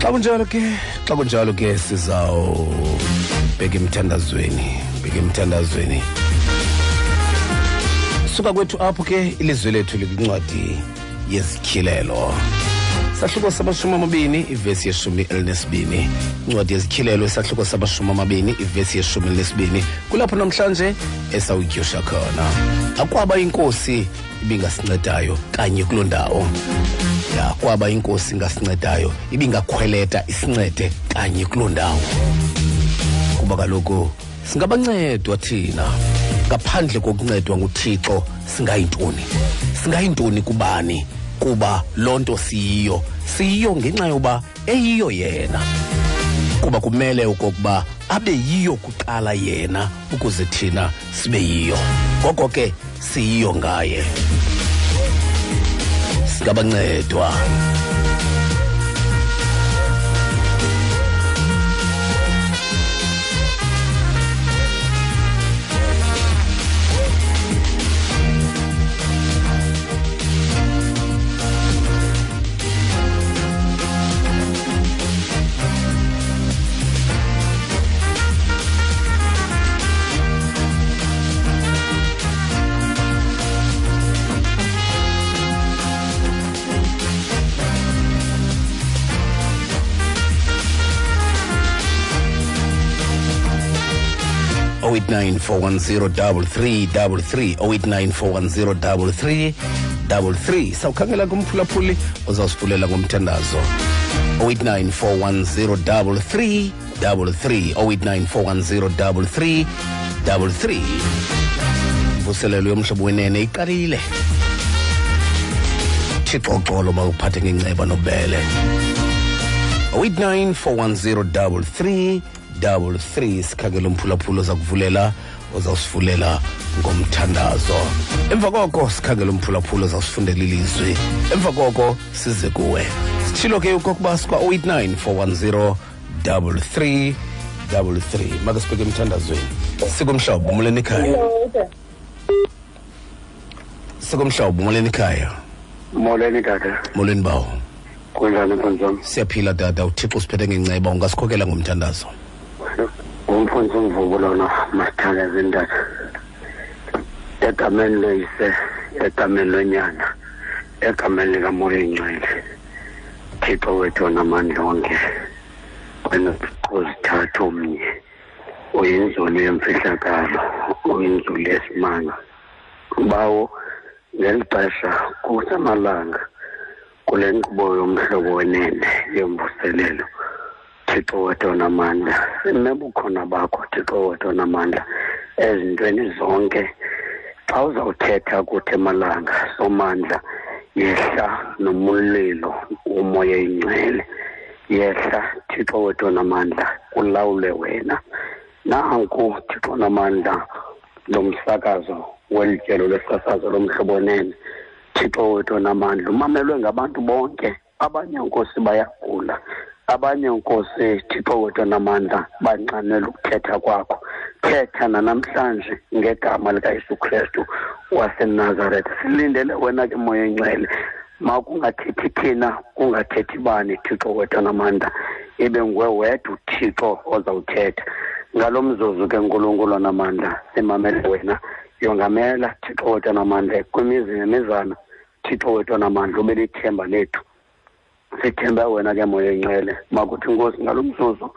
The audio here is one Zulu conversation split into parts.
xa kunjalo ke? Xa kunjalo ke sizawubheka emthandazweni bheka emthandazweni. Suka kwethu apho ke ilizwe lethu likwincwadi yezityhilelo sahluko samashumi amabini ivesi yeshumi elinesibini. Incwadi yezityhilelo isahluko samashumi amabini ivesi yeshumi elinesibini. Kulapho namhlanje esawutyosha khona. Akwaba inkosi ibingasincedayo kanye kuloo ndawo. Ya kwaba inkosi ingasincedayo ibingakhweleta isincede kanye kuloo ndawo. Kuba kaloku singabancedwa thina. Ngaphandle kokuncedwa nguthixo singayintoni? Singayintoni kubani? Kuba loo nto siyiyo. Siyiyo ngenxa yoba eyiyo yena. Kuba kumele okokuba abe yiyo kuqala yena ukuze thina sibe yiyo. Ngoko ke siyiyo ngaye. Singabancedwa. 0894103333 0894103333 sawukhangela kumphulaphuli ozawusifulela ngomthandazo 0894103333 0894103333 mvuselelo yomhlobo wenene iqalile. Thixo uxolo ngenceba nobele. 08941033 double three sikhangela umphulaphula oza kuvulela ozawusifulela ngomthandazo. Emva koko sikhangela umphulaphula ozawusifundela ilizwi. Emva koko size kuwe. Sitshilo ke okokuba sikwa 089 410 double three double three. Make sibheke emthandazweni. Sikumhlobo umoleni ekhaya? Sikumhlobo umoleni ekhaya? Molweni tata molweni bawo? Kunjani mfundisi wam siyaphila tata uthixo usiphethe ngenceba ungasikhokela ngomthandazo. Umfundisi umvubo lona masithandazeni tata egameni loyise egameni lonyana egameni likamoya ingcwele thixo wethu onamandla onke wena uzithatha omnye. Uyinzulu yemfihlakalo uyinzulu yesimanga. Bawo ngeli xesha kusamalanga kule nkqubo yomhlobo wenene yemvuselelo. Thixo wethu onamandla sinebukhona bakho thixo wethu onamandla ezintweni zonke. Xa uzawuthetha kuthi emalanga somandla yehla nomulilo womoya ingcwele. Yehla thixo wethu onamandla kulawule wena. Nanku thixo onamandla lo msakazo weli tyelo lesasazo lomhlobonene thixo wethu onamandla umamelwe ngabantu bonke. Abanye nkosi bayagula abanye nkosi thixo wethu onamandla banxanela ukuthetha kwakho. Thetha nanamhlanje ngegama likayesu kristu wasenazaretha silindele wena ke moya engcwele. Ma kungathethi thina kungathethi bani thixo wethu namandla? Ibe nguwe wedwa uthixo ozawuthetha. Ngalo mzuzu ke nkulunkulu onamandla simamele wena. Yongamela thixo wethu onamandla kwimizi nemizana. Thixo wethu onamandla ube lithemba lethu sithembe wena ke moya engcwele makuthi nkosi ngalo mzuzu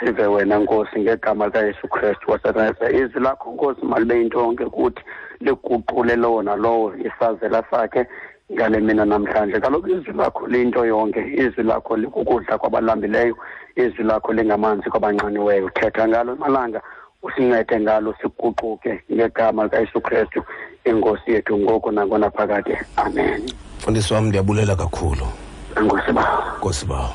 sive wena nkosi ngegama likayesu kristu wasenazaretha izwi lakho nkosi malibe yinto yonke kuthi liguqule lowo nalowo isazela sakhe ngale mina namhlanje. Kaloku izwi lakho liyinto yonke. Izwi lakho likukudla kwabalambileyo. Izwi lakho lingamanzi kwabanqaniweyo thetha ngalo malanga usincede ngalo siguquke ngegama likayesu kristu inkosi yethu ngoko nangona nangonaphakade amen. Mfundisi wam ndiyabulela kakhulu enkosi bawo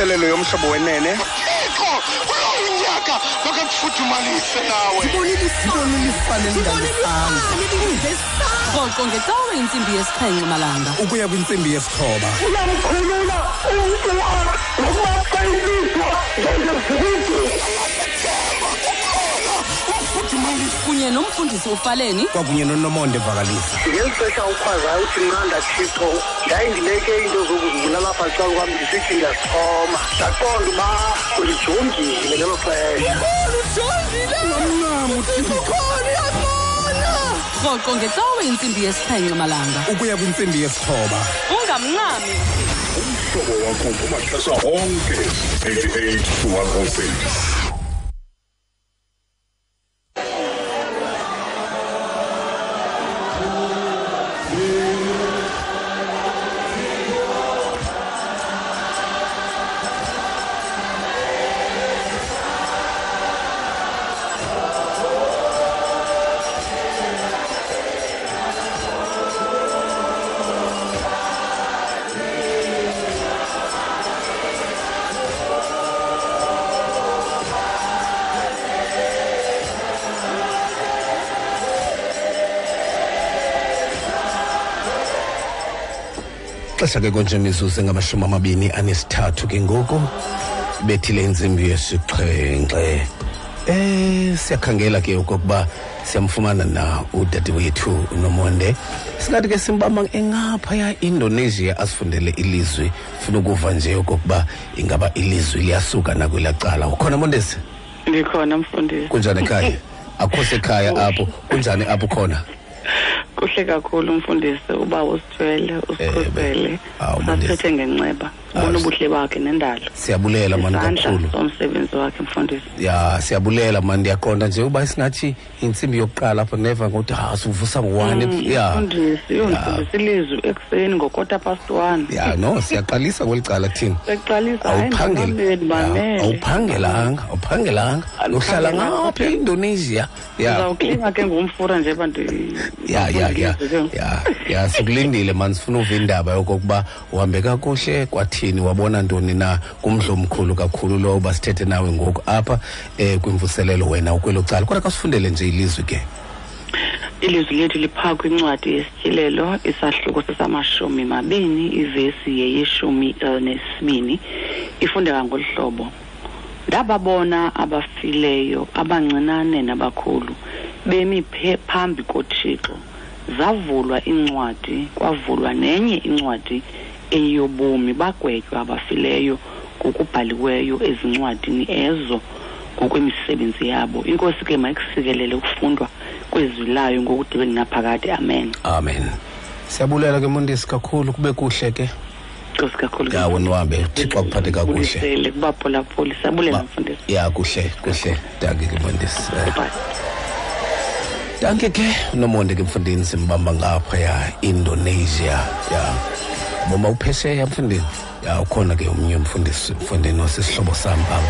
yimvuselelo yomhlobo wenene. Thixo unyaka makakufudumalise nawe. Rhoqo ngecawe intsimbi yesixhenxe malanga. Ukuya kwintsimbi yesithoba uyamkhulula umntu wakho nokuba ilizwa ngezizibidi kunye nomfundisi ufaleni. Kwakunye nonomonde vakalisa ngeli xesha ukhwazayo uthi mnanda thixo ndayindibeke iinto zokuzibulala apha cala kwam ndisithi ndiyasixhoma ndaqonda uba ulijongile ngelo xesha. Rhoqo ngecawe intsimbi yesixhenxe malanga. Ukuya kwintsimbi yesithoba. Ungamncami umhlobo wakho kumaxesha onke 88 to 106 xesha ke konje mizuzu engamashumi amabini anesithathu ke ngoku. Bethile intsimbi yesixhenxe eh siyakhangela ke okokuba siyamfumana na udade wethu unomonde. Singathi ke simbamba engaphaya indonesia asifundele ilizwi. Funa ukuva nje okokuba ingaba ilizwi liyasuka nakwelaa cala. Ukhona mondesi ndikhona mfundisi. Kunjani ekhaya? Akho sekhaya apho. Kunjani apho khona? Kuhle kakhulu mfundisi uba usithwele usikhusele Awu, Mandisi. usaphethe ngenceba Awu, ubona ubuhle bakhe nendalo. Siyabulela mani kakhulu. somsebenzi wakhe mfundisi. Ya siyabulela mani ndiyaqonda nje uba singathi intsimbi yokuqala apho neva ngokuthi ha sivusa ngo-one ya. mfundisi yho Ya. mfundisi ilizwi ekuseni ngokota past one. Ya no siyaqalisa kweli cala thina. Sekuqalisa hayi awuphangela. ndibambeni ya, mamele awuphangelanga awuphangelanga uhlala Aluphangelanga. ngapha eindonesia. Ya. ke ngumfura nje ya ya ya. ya ya sikulindile mani sifuna uva indaba yokokuba uhambe kakuhle kwathini wabona ntoni na kumdlo omkhulu kakhulu lo uba sithethe nawe ngoku apha um kwimvuselelo wena ukwelo cala. Kodwa kasifundele nje ilizwi ke. Ilizwi lethu liphaa kwincwadi yesityilelo isahluko sesamashumi mabini ivesi yeyeshumi elinesibini ifundeka ngolu hlobo. Ndababona abafileyo abancinane nabakhulu bemi phambi kothixo. Zavulwa incwadi kwavulwa nenye incwadi eyobomi bagwetywa abafileyo ngokubhaliweyo ezincwadini ezo ngokwemisebenzi yabo. Inkosi ke mayikusikelele ukufundwa kwezwi layo ngokudibeni naphakade. Amen. Amen. Siyabulela ke mondesi kakhulu. Kube kuhle ke. Nkosi kakhulu ya wena uhambe akuphathe kakuhle. Kubaphulaphuli siyabulela mfundisi. Ya kuhle kuhle. Danke ke Eh, danke ke. Nomonde ke mfundini simbamba ngapha ya indonesia. Ya boma uphesheya mfundini ya ukhona ke omnye umfundisi mfundini osisihlobo sam pam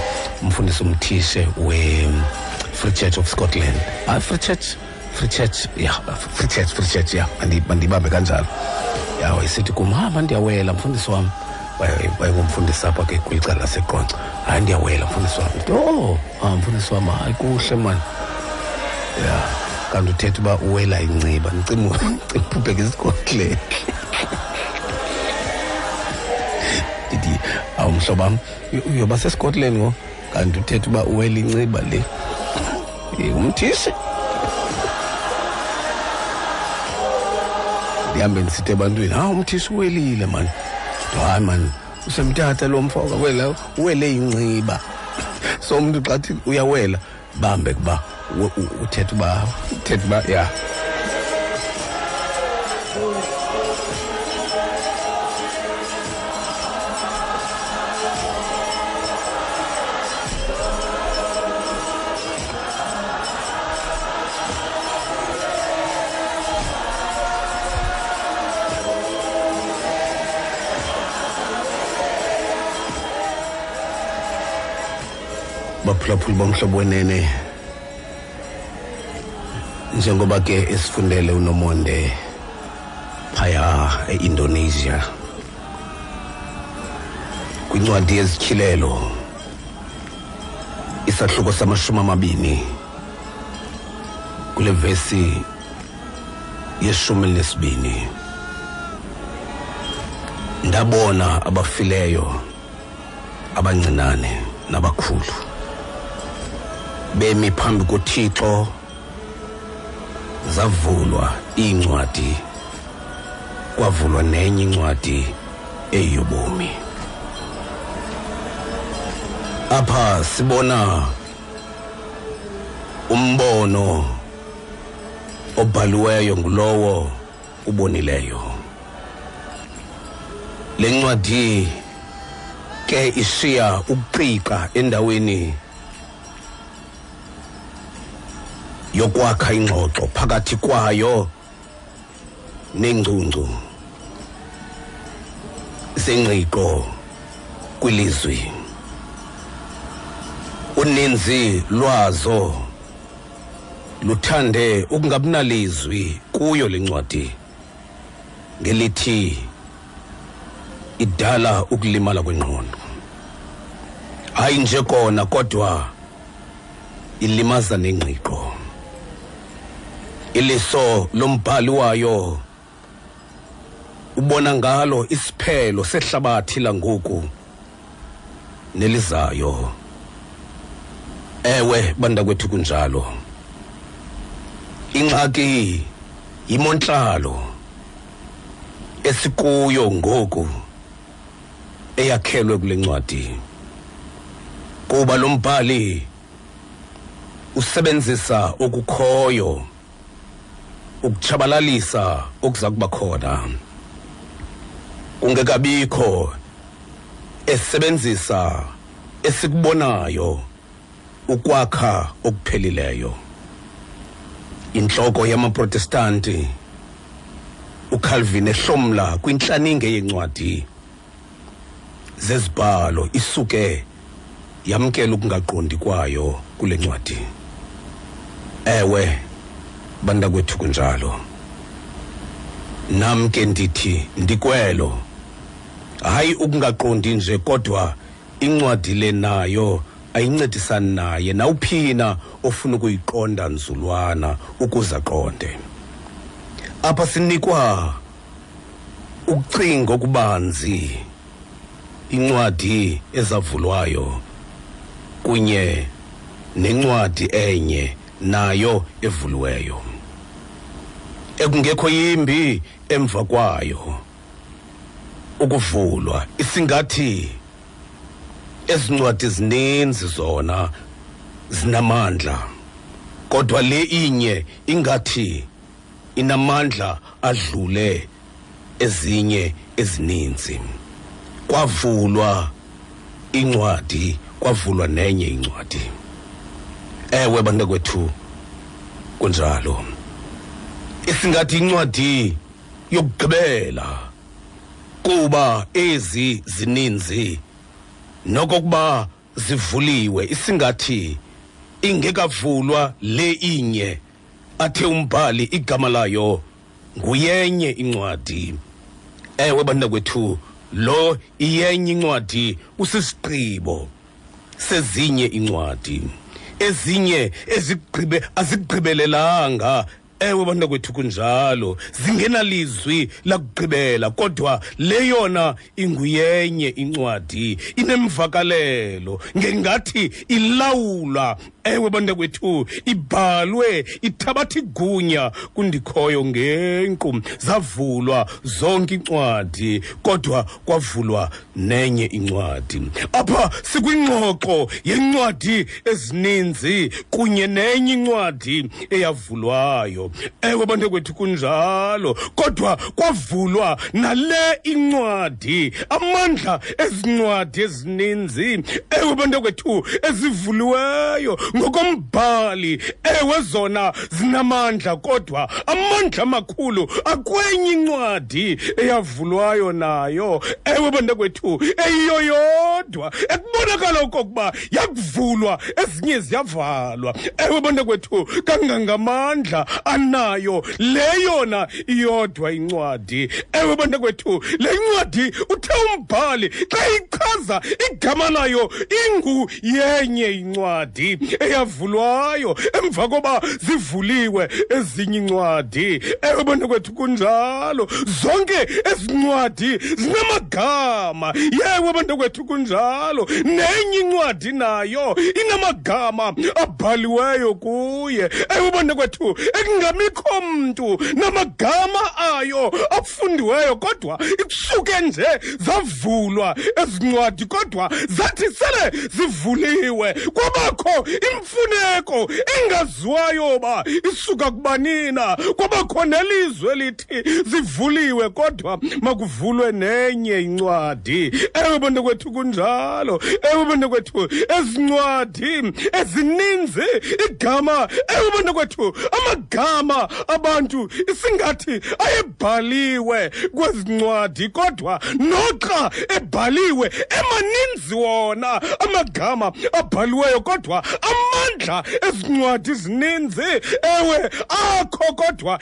umfundisi umthishe we-free church of scotland. Ah, free church? Free church ya free church free church ya mandibambe kanjalo. Ya wayesithi kum hamba ndiyawela mfundisi wam Waye- wayengumfundisi apha ke kwilicala laseqonca hayi ndiyawela mfundisi wam Ndithi, oh ah, mfundisi wam hayi kuhle mani. Ya kanti uthetha uba uwela inciba ncima uphubheka awu u- uyoba sescotland ngo? Kanti uthetha uba uwela inciba le umthisi. Ndihambe ndisithi ebantwini hawu umthisi uwelile mani hayi mani usemthatha lo mfo wela uwele inciba so umntu xa thi uyawela bambe kuba uthetha uba uthetha uba ya. Baphulaphuli bomhlobo wenene njengoba ke esifundele unomonde phaya e-indonesia kwincwadi yezityhilelo isahluko samashumi amabini kule vesi yeshumi elinesibini ndabona abafileyo abancinane nabakhulu. Bemi phambi kothixo. Zavulwa iincwadi kwavulwa nenye incwadi eyobomi. Apha sibona umbono obhaliweyo ngulowo ubonileyo. Le ncwadi ke ishiya ukuqiqa endaweni yokwakha ingxoxo phakathi kwayo nengcungcu zengqiqo kwilizwi. Uninzi lwazo luthande ukungabinalizwi kuyo le ncwadi ngelithi idala ukulimala kwengqondo. Hayi nje kona kodwa ilimaza nengqiqo. Iliso lombhali wayo. Ubona ngalo isiphelo sehlabathi langoku nelizayo. Ewe bandakwethu kunjalo. Ingxaki yimontlalo esikuyo ngoku eyakhelwe kule ncwadi. Kuba lo mbhali usebenzisa okukhoyo. Ukutshabalalisa okuza kuba khona. Kungekabikho esebenzisa esikubonayo ukwakha okuphelileyo inhloko yamaprotestanti uCalvin ehlomla kwinhlaninge yencwadi zezibhalo isuke yamkela ukungaqondi kwayo kule ncwadi. Ewe bantakwethu kunjalo. Nam ke ndithi ndikwelo. Hayi ukungaqondi nje kodwa incwadi le nayo ayincedisani naye nawuphina ofuna ukuyiqonda nzulwana ukuze aqonde. Apha sinikwa ukucinga okubanzi incwadi ezavulwayo kunye nencwadi enye nayo evuliweyo. Ekungekho yimbi emva kwayo. Ukuvulwa isingathi ezincwadi zininzi zona zinamandla kodwa le inye ingathi inamandla adlule ezinye ezininzi. Kwavulwa incwadi kwavulwa nenye incwadi. Ewe bantakwethu kunjalo. Isingathi incwadi yokugqibela kuba ezi zininzi nokokuba zivuliwe isingathi ingekavulwa le inye athe umbhali igama layo nguyenye incwadi. Ewe bantakwethu lo iyenye incwadi usisigqibo sezinye incwadi. Ezinye ezigqibe azigqibelelanga ewe bantakwethu kunjalo. Zingenalizwi lakugqibela kodwa le yona inguyenye incwadi inemvakalelo. Ngengathi ilawula ewe bantakwethu ibhalwe ithabatha igunya kundikhoyo ngenqu zavulwa zonke incwadi kodwa kwavulwa nenye incwadi. Apha sikwingxoxo yencwadi ezininzi kunye nenye incwadi eyavulwayo. Ewe bantakwethu kunjalo kodwa kwavulwa nale incwadi. Amandla ezincwadi ezininzi ewe bantakwethu ezivuliweyo ngokombhali ewe zona zinamandla kodwa amandla amakhulu akwenye incwadi eyavulwayo nayo. Ewe bantakwethu eyiyo yodwa ekubonakala okokuba yakuvulwa ezinye ziyavalwa. Ewe bantakwethu kangangamandla anayo le yona iyodwa incwadi. Ewe bantakwethu le ncwadi uthe umbhali xa ichaza igama layo ingu yenye incwadi. Eyavulwayo emva koba zivuliwe ezinye incwadi ewe bantakwethu kunjalo. Zonke ezincwadi zinamagama. Yewe bantakwethu kunjalo. Nenye incwadi nayo inamagama abhaliweyo kuye. Ewe bantakwethu ekungamikho mntu namagama ayo afundiweyo kodwa ikusuke nje zavulwa ezincwadi kodwa zathi sele zivuliwe. Kwabakho imfuneko engaziwayo ba isuka kubanina kwabakho nelizwe lithi zivuliwe kodwa makuvulwe nenye incwadi. Ewe bantakwethu kunjalo ewe bantakwethu ezincwadi ezininzi igama ewe bantakwethu amagama abantu isingathi ayebhaliwe kwezi ncwadi kodwa noxa ebhaliwe emaninzi wona amagama abhaliweyo kodwa amandla ezincwadi zininzi. Ewe akho kodwa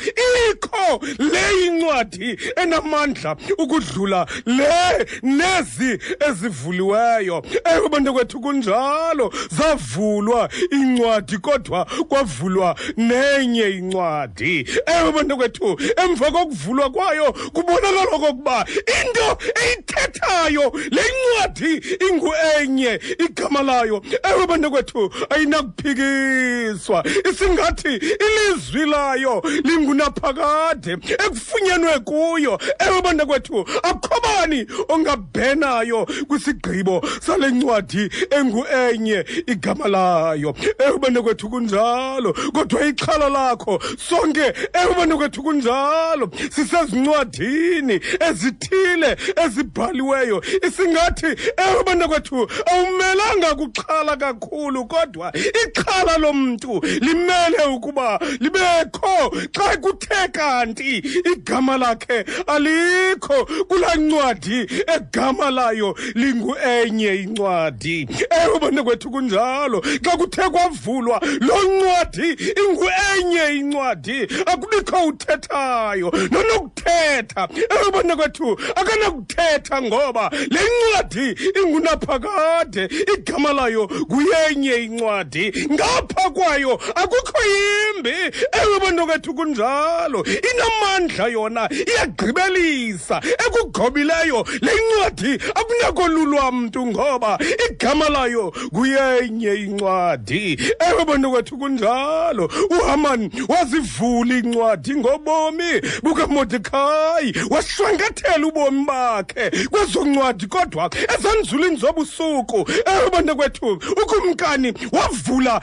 ikho le incwadi enamandla ukudlula le nezi ezivuliweyo. Ewe bantakwethu kunjalo. Zavulwa incwadi kodwa kwavulwa nenye incwadi. Ewe bantakwethu emva kokuvulwa kwayo kubonakala okokuba into eyithethayo le ncwadi ingu enye igama layo. Ewe bantakwethu ayinakuphikiswa isingathi ilizwi layo lingunaphakade ekufunyenwe kuyo. Ewe bantakwethu akho bani ongabhenayo kwisigqibo sale ncwadi engu enye igama layo. Ewe bantakwethu kunjalo kodwa ixhala lakho sonke ewe bantakwethu kunjalo sisezincwadini ezithile ezibhaliweyo. Isingathi ewe bantakwethu awumelanga kuxhala kakhulu kodwa ixhala lomntu limele ukuba libekho. Xa kuthe kanti igama lakhe alikho kulaa ncwadi egama layo lingu enye incwadi. Ewe bantakwethu kunjalo. Xa kuthe kwavulwa loo ncwadi ingu enye incwadi akubikho uthethayo nonokuthetha ewe bantakwethu akanakuthetha ngoba le ncwadi ingunaphakade. Igama layo kuyenye incwadi. Ngapha kwayo akukho yimbi. Ewe bantakwethu kunjalo. Inamandla yona iyagqibelisa. Ekugobileyo le ncwadi akunakolulwa mntu ngoba igama layo kuyenye incwadi. Ewe bantakwethu kunjalo. Uhaman wazivula incwadi ngobomi bukamodekhayi washwankathela ubomi bakhe kwezo ncwadi kodwa ezanzulwini zobusuku ewe bantakwethu ukumkani wavula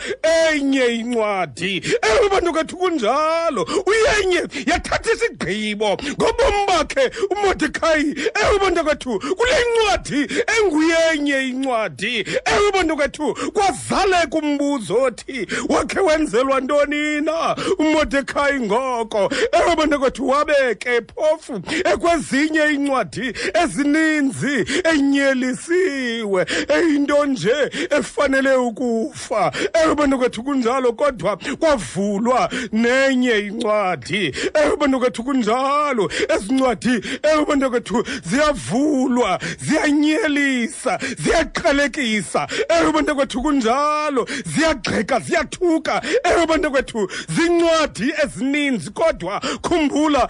enye incwadi. Ewe bantakwethu kunjalo. Uyenye yathatha isigqibo ngobomi bakhe umodekhayi. Ewe bantakwethu kule ncwadi enguyenye incwadi. Ewe bantakwethu kwazaleka umbuzo othi wakhe wenzelwa ntoni na? Umodekhayi ngoko. Ewe bantakwethu wabeke phofu ekwezinye incwadi ezininzi enyelisiwe. Eyinto nje efanele ukufa. Ewe bantakwethu kunjalo kodwa kwavulwa nenye incwadi. Ewe bantakwethu kunjalo. Ezincwadi ewe bantakwethu ziyavulwa ziyanyelisa ziyaqalekisa ewe bantakwethu kunjalo ziyagxeka ziyathuka. Ewe bantakwethu zincwadi ezininzi kodwa khumbula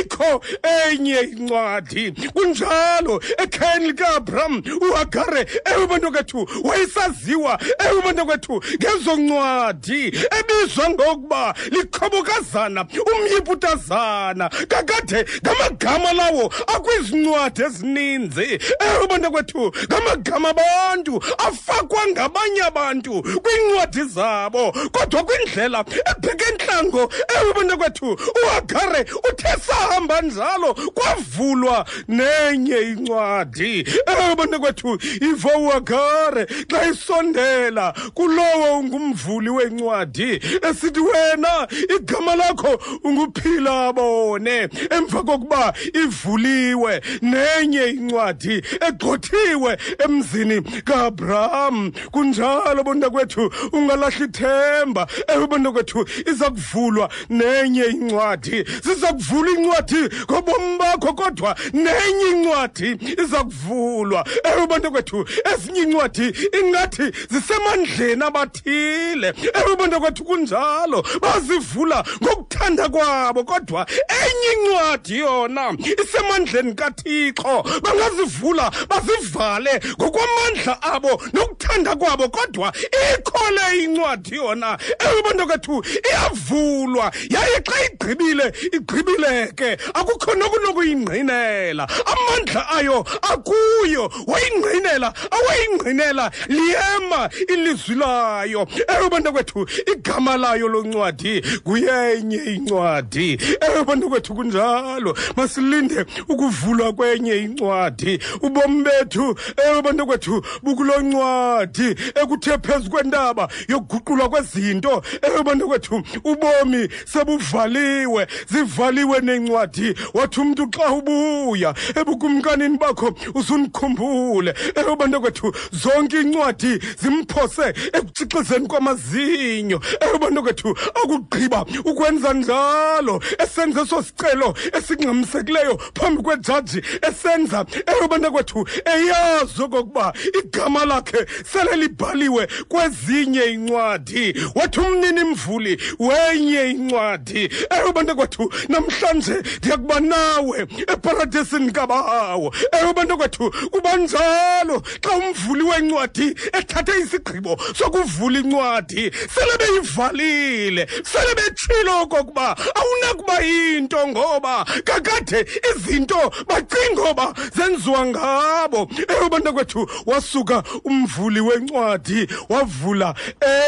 ikho enye incwadi. Kunjalo ekhayeni likaabram uhagare ewe bantakwethu wayesaziwa. Ewe bantakwethu ngezo ncwadi ebizwa ngokuba likhobokazana umyiputazana kakade ngamagama lawo akwizincwadi ezininzi ewe bantakwethu ngamagama abantu afakwa ngabanye abantu kwiincwadi zabo. Kodwa kwindlela ebheke ntlango ewe bantakwethu uhagare uthe sahamba njalo kwavulwa nenye incwadi ewe bantakwethu ivo uhagare xa isondela kulowo ungumvuli wencwadi esithi wena igama lakho unguphila bone. Emva kokuba ivuliwe nenye incwadi egxothiwe emzini kaAbraham. Kunjalo bontakwethu ungalahli ithemba. Ewe bontakwethu iza kuvulwa nenye incwadi. Ziza kuvula incwadi ngobomi bakho kodwa nenye incwadi iza kuvulwa ewe bontakwethu ezinye incwadi ingathi zisemandleni abathile. Ewe bontakwethu kunjalo. Bazivula ngokuthanda kwabo kodwa enye incwadi yona isemandleni kathixo. Bangazivula bazivale ngokwamandla abo nokuthanda kwabo kodwa ikho le incwadi yona. Ewe bantokwethu iyavulwa yaye xa igqibile igqibileke. Akukho nokunokuyingqinela. Amandla ayo akuyo wayingqinela awayingqinela. Liyema ilizwi layo ewe bantokwethu igama layo loncwadi kuyenye incwadi. Ewe bantokwethu kunjalo. Masilinde ukuvulwa kwenye incwadi. Ubomi bethu ewe bantokwethu bukulo ncwadi ekuthe phezu kwentaba yokuguqulwa kwezinto. Ewe bantokwethu ubomi sebuvaliwe zivaliwe nencwadi. Wathi umntu xa ubuya ebukumkanini bakho usunikhumbule ewe bantokwethu zonke incwadi zimphose ekutshixizeni kwamazinyo. Ewe bantokwethu akugqiba ukwenza njalo. Esenza eso sicelo esingxamisekileyo phambi kwejaji. Esenza ewe bantakwethu eyazi okokuba igama lakhe sele libhaliwe kwezinye incwadi wathi umnini mvuli wenye incwadi ewe bantakwethu namhlanje ndiyakuba nawe eparadesini kabawo. Ewe bantakwethu kuba njalo. Xa umvuli wencwadi ethathe isigqibo sokuvula incwadi sele beyivalile sele betshilo okokuba awunakuba yinto ngoba kakade izinto bacingoba zenziwa ngabo. Ewe bantakwethu wasuka umvuli wencwadi wavula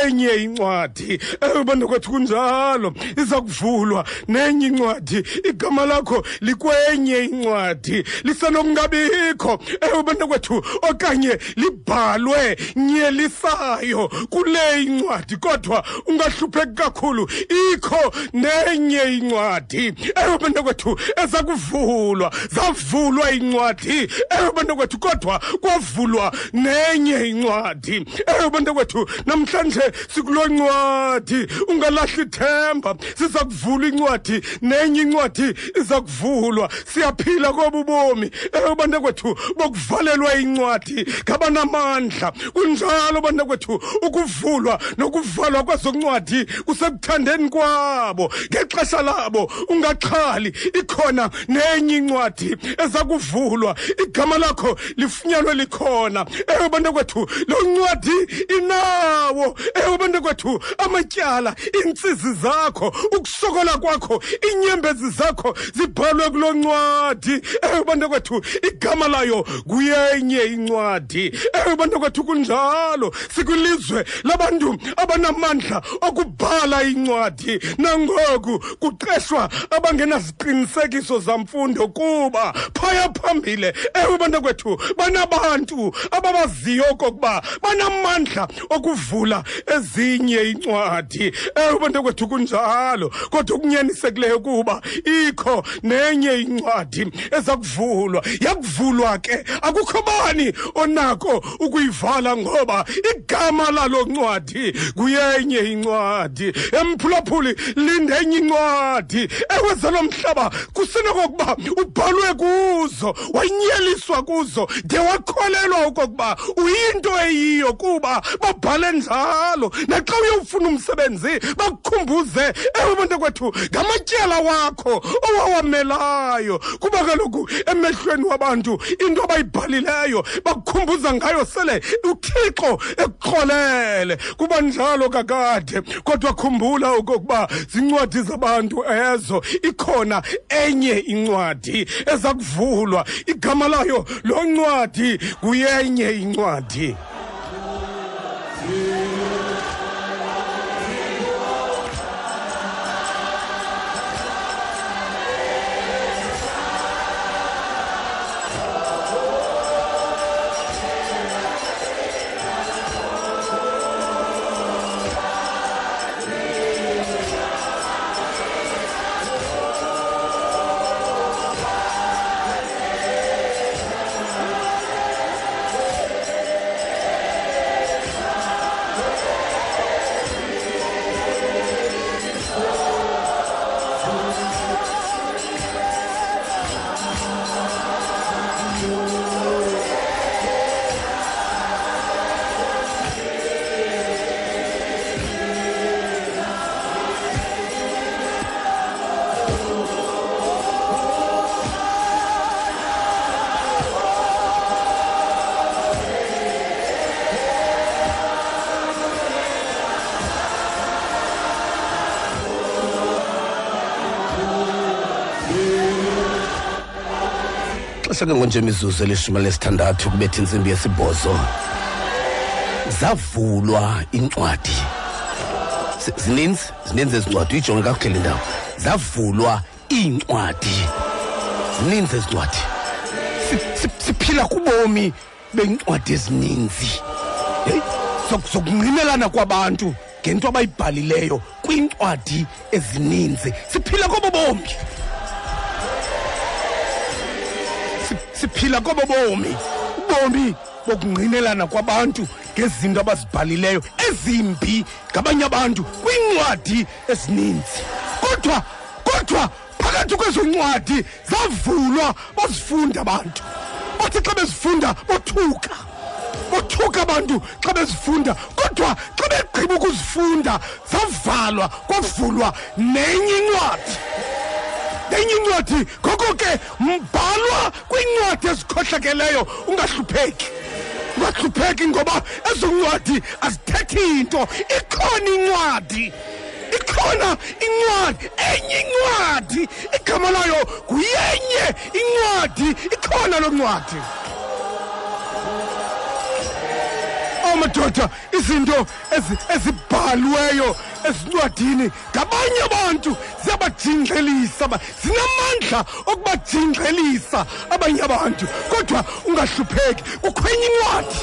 enye incwadi. Ewe bantakwethu kunjalo. Iza kuvulwa nenye incwadi igama lakho likwenye incwadi lisenokungabikho ewe bantakwethu okanye libhalwe nyelisayo. Kule incwadi kodwa ungahlupheki kakhulu. Ikho nenye incwadi ewe bantakwethu eza kuvulwa zavulwa incwadi ewe bantakwethu kodwa kwavulwa nenye incwadi ewe bantakwethu namhlanje sikulo ncwadi ungalahli ithemba siza kuvula incwadi nenye incwadi iza kuvulwa siyaphila kobu bomi ewe bantakwethu bokuvalelwa incwadi ngabanamandla. Kunjalo bantakwethu ukuvulwa nokuvalwa kwezoncwadi kusekuthandeni kwabo. Ngexesha labo ungaxhali ikhona nenye incwadi eza kuvulwa igama lakho lifunyanwe likhona. Ewe bantakwethu lo ncwadi inawo. Ewe bantakwethu amatyala iintsizi zakho ukusokola kwakho iinyembezi zakho zibhalwe kulo ncwadi. Ewe bantakwethu igama layo kuyenye incwadi. Ewe bantakwethu kunjalo sikwilizwe labantu abanamandla okubhala incwadi. Nangoku kuqeshwa abangenaziqinisekiso zamfundo kuba phaya phambile ewe bantakwethu banabantu ababaziyo okokuba banamandla okuvula ezinye incwadi. Ewe bantakwethu kunjalo. Kodwa okunyanisekileyo kuba ikho nenye incwadi eza kuvulwa. Yakuvulwa ke akukho bani onako ukuyivala ngoba igama lalo ncwadi kuyenye incwadi. Emphulaphuli lindenye incwadi. Ewe mhlaba kusenokokuba ubhalwe kuzo wanyeliswa kuzo. De wakholelwa okokuba uyinto eyiyo kuba babhale njalo. Naxa uyowufuna umsebenzi bakukhumbuze ewe bantakwethu ngamatyala wakho owawamelayo. Kuba kaloku emehlweni wabantu into abayibhalileyo bakukhumbuza ngayo sele uthixo ekukrolele kuba njalo kakade kodwa khumbula okokuba zincwadi zabantu ezo. Ikhona enye incwadi eza kuvulwa igama layo loo ncwadi kuyenye incwadi. Ke ngonje imizuzu elishumi elinesithandathu kubetha intsimbi yesibhozo zavulwa incwadi. Z- zininzi zininzi ezincwadi uyijonge kakuhle le ndawo. Zavulwa iincwadi zininzi ezincwadi. Si- si- siphila kubomi beencwadi ezininzi. Hey, zokunqinelana kwabantu ngento abayibhalileyo kwiincwadi ezininzi. Siphila kobo bomi siphila kobo bomi. Ubomi bokungqinelana kwabantu ngezinto abazibhalileyo ezimbi ngabanye abantu kwiincwadi ezininzi. Kodwa kodwa phakathi kwezo ncwadi zavulwa bazifunda abantu. Bathi xa bezifunda bothuka. Bothuka abantu xa bezifunda. Kodwa xa begqiba ukuzifunda zavalwa kwavulwa nenye incwadi. Enye incwadi ngoko ke mbhalwa kwiincwadi ezikhohlakeleyo. Ungahlupheki. Ungahlupheki ngoba ezo ncwadi azithethi nto. Ikhona incwadi ikhona incwadi enye incwadi igama layo nguyenye incwadi ikhona loo ncwadi Oh madoda izinto ezi- ezibhaliweyo ezincwadini ngabanye abantu ziyabajingxelisa ba- zinamandla okubajingxelisa abanye abantu. Kodwa ungahlupheki kukhwenye incwadi.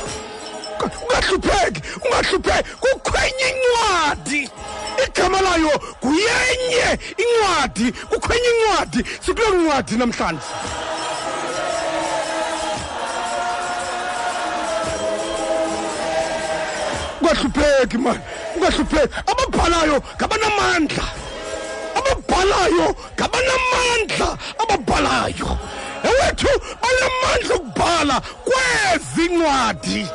Ungahlupheki ungahlupheki kukhwenye incwadi. Igama layo nguyenye incwadi kukhwenye incwadi. Sikuloo ncwadi namhlanje. Ungahlupheki mani ungahlupheki. Ababhalayo ngabanamandla. Ababhalayo ngabanamandla. Ababhalayo. Ewethu banamandla okubhala kwezi ncwadi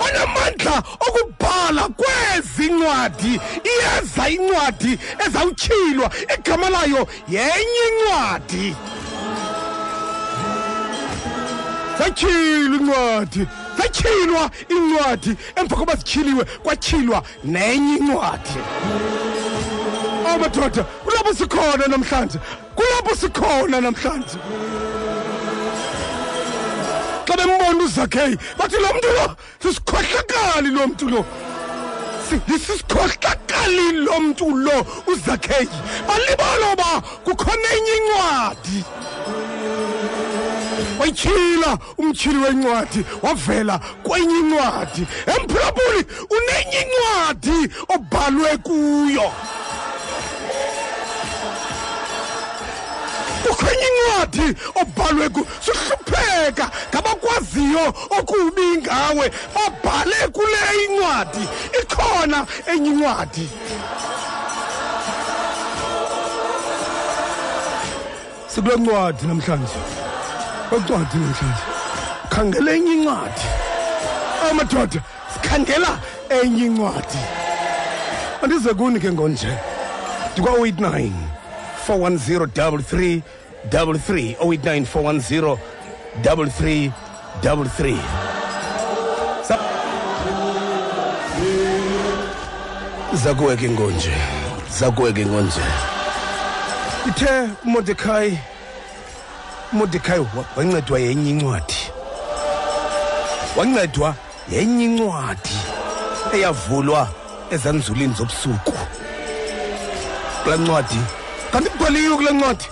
banamandla okubhala kwezi ncwadi iyeza incwadi ezawutyhilwa igama layo yenye incwadi. Zatyhilwa incwadi. Zatyhilwa incwadi emva koba zityhiliwe kwatyhilwa nenye incwadi. Awu madoda kulapho sikhona namhlanje? Kulapho sikhona namhlanje? Xa bembona uzakheyi bathi lo mntu lo sisikhohlakali lo mntu lo. Si- sisikhohlakali lo mntu lo uzakheyi balibala uba kukhona enye incwadi. Wayityhila umtyhili wencwadi wavela kwenye incwadi. Emphulaphuli unenye incwadi obhalwe kuyo. Kukwenye incwadi obhalwe kuyo sihlupheka ngabakwaziyo okubi ngawe. Babhale kule incwadi ikhona enye incwadi. Sikule ncwadi namhlanje. Kwencwadi namhlanje khangela enye incwadi. Amadoda sikhangela enye incwadi. Andize kuni ke ngonje ndikwa-089 410 33 089 410 33 za kuwe ke ngonje zakuwe ke ngonje ithe umordecai umordecai wa- wancedwa yenye incwadi. Wancedwa yenye incwadi eyavulwa ezanzulini zobusuku. Kulaa ncwadi. Kanti kubhaliwe kula ncwadi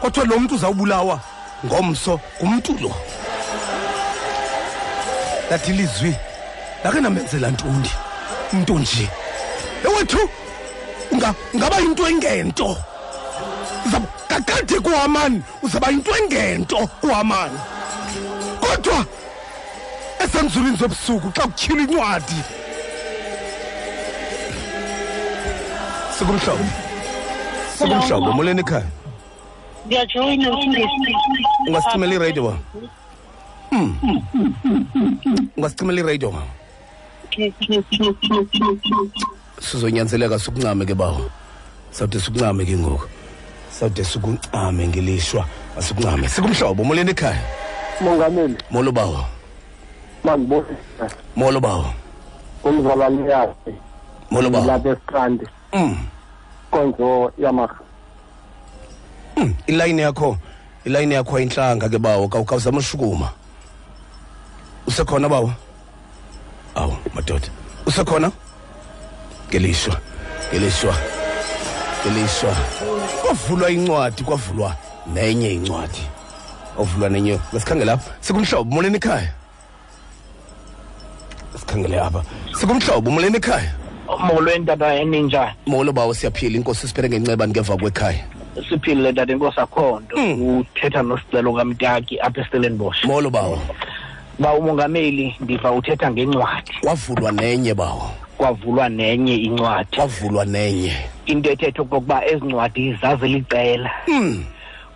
kothiwa lo mntu uzawubulawa ngomso ngumntu lo lathi ilizwi lake namenzela ntoni umntu nje. Ewethu ngaba yinto engento Kakade kuhamani uzaba yinto engento kuhamani. Kodwa esemzulwini zobusuku xa kutyhila incwadi sikumhlobo. Sikumhlobo molweni ekhaya? Ndiyajoyina ungasicimela iradio ba Mm. ungasicimela iradio ma sizonyanzeleka sukuncame ke bawo. Sawuthi sukuncame ke ngoku sawude sikuncame ngelishwa asikuncame. Sikumhlobo molweni ekhaya. Mongameli. Molo bawo. Mandibonisa molo bawo. Umzalwane yakhe molo bawo. Lapha esikrandi Mm. konzo yamaha. Mm. ilayini yakho ilayini yakho ayintlanga ke bawo kawuzama ushukuma. Usekhona bawo? Awu madoda. Usekhona? Ngelishwa ngelishwa ngelishwa. Kwavulwa incwadi kwavulwa nenye incwadi. Ovulwa nenye ngasikhangele apha. Sikumhlobo moleni ekhaya? Sikhangele apha. Sikumhlobo moleni ekhaya? Molweni tata eninjani molo bawo siyaphila. Inkosi siphele ngenceba ngeva kwekhaya. Siphilile tata inkosi akhonto uthetha nosicelo kamtaki apha estellenbosch molo bawo ba umongameli ndiva uthetha ngencwadi. Kwavulwa nenye bawo kwavulwa nenye incwadi. Kwavulwa nenye. Into ethetha okokuba ezi ncwadi zazilicela Mm.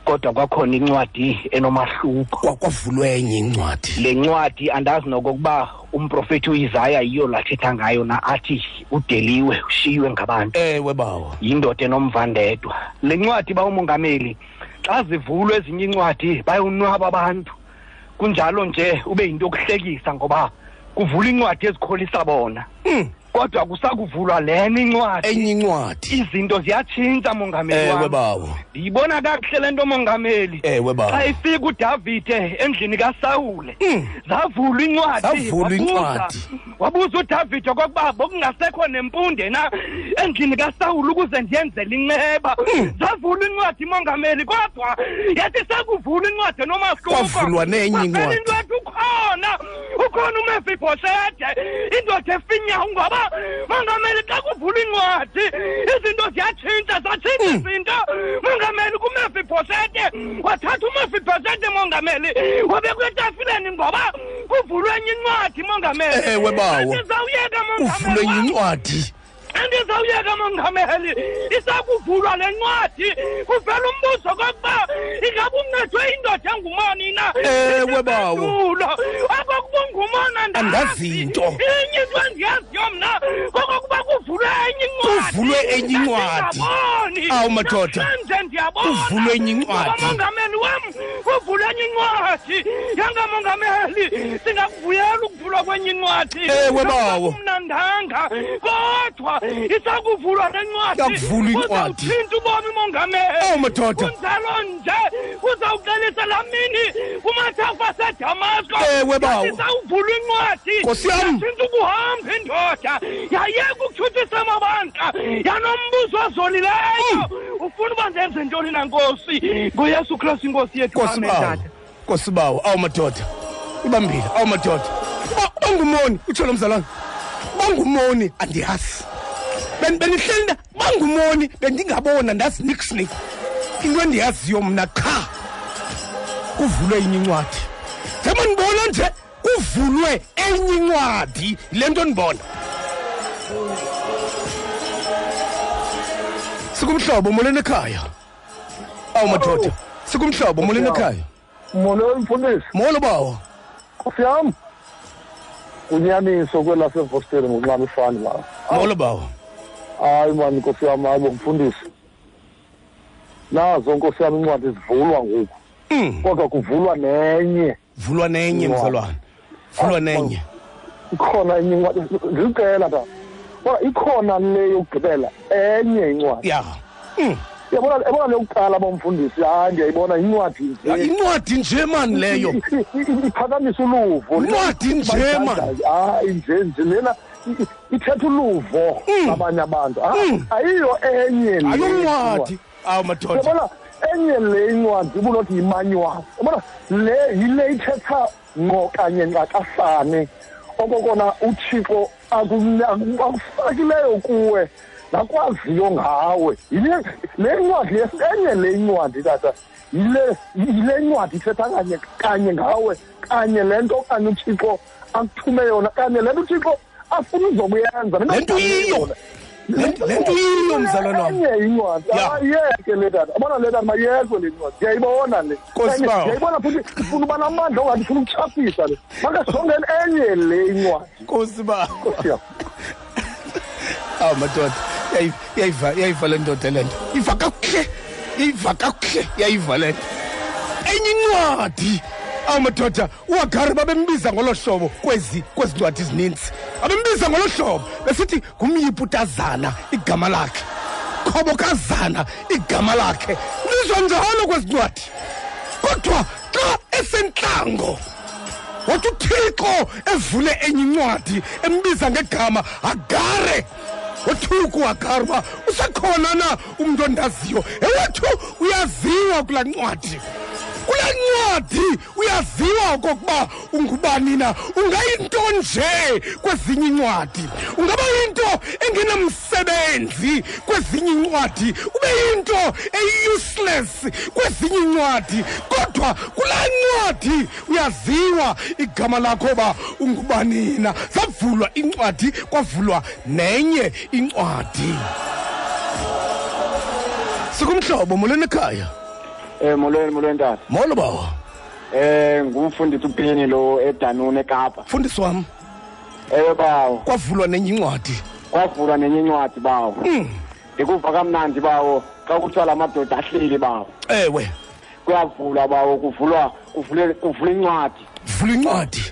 kodwa kwakhona incwadi enomahluko Kwa- kwavulwa enye incwadi. Le ncwadi andazi nokokuba umprofethi uisaya yiyo lathetha ngayo na athi udeliwe ushiywe ngabantu. Ewe bawo. Yindoda enomvandedwa. Le ncwadi ba umongameli xa zivulwe ezinye incwadi bayonwaba abantu. Kunjalo nje ube yinto yokuhlekisa ngoba kuvula incwadi ezikholisa bona. Mm. Kodwa kusakuvulwa lena incwadi. Enye incwadi. Izinto ziyatshintsha mongameli ewe wam bawo ndiyibona kakuhle le nto mongameli. Ewe bawo xa ifika udavide endlini kasawule. Zavulwa incwadi. Zavulwa incwadi. wabuza udavide okokuba bokungasekho nempunde na endlini kasawule ukuze ndiyenzele inceba zavulwa incwadi mongameli kodwa yathi sakuvulwa incwadi enomahluko Kwavulwa nenye incwadi. into ethi ukhona ukhona umefibhoshete indoda efinyayo ngoba mongameli xa kuvula incwadi izinto ziyatshintsha zatshintsha izinto. Mongameli kumefibhoshete wathatha umefibhoshete mongameli wabekwa etafileni ngoba kuvulwe enye incwadi mongameli Ewe, bawo. andizawuyeka kuvulwa enye incwadi andizawuyeka mongameli isakuvulwa le ncwadi kuvela umbuzo kokuba ingaba umncedwe indoda engumani na Ewe, bawo. Okokuba ungumona. Inye into endiyaziyo mna kokokuba kuvulwe enye incwadikuvulwe enye incwadi. Awu, madoda. Ndiyabona Kuvulwe enye incwadi. Mongameli wam kuvulwe enye incwadi yangamongameli singakuvuyela ukuvulwa kwenye incwadi Ewe, bawo. mnandanga kodwa isakuvulwa le ncwadi Yakuvulwa incwadi. uzawutshintsha ubomi mongameli. Awu, madoda. kunjalo nje uzawuqalisa laa mini kumathafa asedamasko Ewe, bawo. isawuvulwa incwadi. Nkosi yam. yatshintsha ukuhamba indoda. Yayeka ukuthuthisa amabandla. Yanombuzo ozolileyo. Ufuna uba ndenze ntoni na nkosi? Ngoyesu kristu inkosi yethu. Nkosi Amen, bawo tata. nkosi bawo awu madoda. Ibambile. Awu madoda. Uba- bangumoni utsho lo mzalwane bangumoni andiyazi. Ben- benihleli nda bangumoni bendingabona ndazi nixni into endiyaziyo mna qha kuvulwe enye incwadi. Njengoba ndibona nje kuvulwe enye incwadi yile nto ndibona. Sikumhlobo molweni ekhaya. Awu madoda. Sikumhlobo molweni ekhaya. Molo mfundisi. Molo bawo. Nkosi yam unyaniso kwelasevosteri ngokunxaba ifani ma. Molo bawo hayi mani nkosi yam hayi bo mfundisi nazo nkosi yam incwadi zivulwa ngoku Mm, kodwa kuvulwa nenye vulwa nenye Wow. mzalwane vulwa nenye ikhona enye incwadi zicela ta bona ikhona le yokugqibela enye incwadi ya Mm. yabona yabona le yokuqala bomfundisi hayi ndiyayibona yincwadi Ya, nje incwadi nje mani leyo I- i- i- iphakamisa uluvo Incwadi nje, man. hayi nje nje lena i- i- ithetha uluvo Mm. abanye abantu. Ah, Mm. ayiyo enye ayoncwadi awu madoda. Enye le incwadi ubunothi yimanyuwali yabona le yile ithetha ngqo kanye nqakasane okokona uthixo aku- aku- akufakileyo kuwe nakwaziyo ngawe. Yile le ncwadi enye le incwadi tata. Yile yile ncwadi ithetha kanye kanye ngawe kanye le nto kanye uthixo akuthume yona kanye le nto uthixo afuna uzokuyenza mina nto iyiyo. Le nto- iyiyo, mzalwana wam. enye incwadi. Ayeke le tata. Abona le tata mayekwe le ncwadi ndiyayibona le. Ndiyayibona futhi funa uba namandla ongathi funa ukutshapisa le. Makasongeni enye le incwadi. Nkosi ba awu madoda. Yayi- yayiva yayiva le ndoda le nto. Iva kakuhle. Iva kakuhle. Yayiva le nto. Enye incwadi awu madoda uwagari babembiza ngolo hlobo kwezi kwezi ncwadi ezininzi. Babembiza ngolo hlobo besithi ngumyiputazana igama lakhe. Khobokazana igama lakhe. Lizwa njalo kwezi ncwadi. Kodwa xa esentlango wathi uthixo evule enye incwadi embiza ngegama agare wothuku wagari uba usekhona na umntu ondaziyo? Ewethu uyaziwa kulaa ncwadi kulaa ncwadi uyaziwa okokuba ungubani na ungayinto nje kwezinye incwadi ungaba yinto engenamsebenzi kwezinye incwadi ube yinto eyi-useless kwezinye incwadi kodwa kulaa ncwadi uyaziwa igama lakho ba ungubani na zavulwa incwadi kwavulwa nenye incwadi. Sikumhlobo molweni ekhaya. Eh molweni molweni tata. molo bawa Eh ngumfundisi uPhini lo eDanune eKapa. mfundisi wam Eh bawo, kwavulwa nenye incwadi kwavulwa nenye incwadi bawo. Mm, Ikuva kamnandi bawo xa kuthiwa lamadoda ahleli bawo. ewe Kuyavulwa bawo kuvulwa kuvule kuvula incwadi. vula incwadi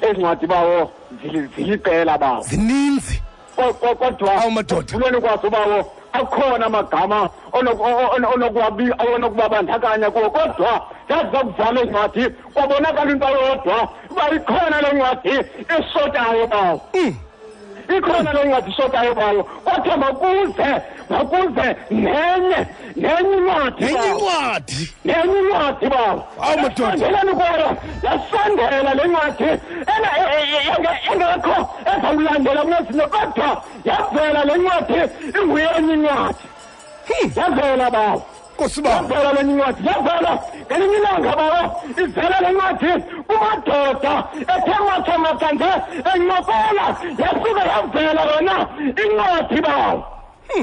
Ezincwadi bawo zili- ziliqela bawo. zininzi Ko- ko- Kodwa Awu, madoda. Vulweni kwazo bawo akhona amagama onoku- ono- onokuwabi onokubabandakanya kuwo kodwa yaza kuvala incwadi kwabonakala into yodwa uba ikhona le ncwadi esotayo bawo. Mm, ikhona le ncwadi isotayo bawo. Kodwa makuze makuze nenye nenye incwadi nenye bawo incwadi nenye incwadi bawo Awu, madoda. yasandelani kwayo yasondela le ncwadi enge- e- e- enge- engekho ezawulandela kunezinto kodwa yavela le ncwadi inguyenye incwadi Hmm. yavela bawo nkosi bawa yavela le ncwadi yavela ngelinye ilanga bawo ivela le ncwadi kumadoda ethe mathamathanje encokola yasuke yavela yona incwadi bawo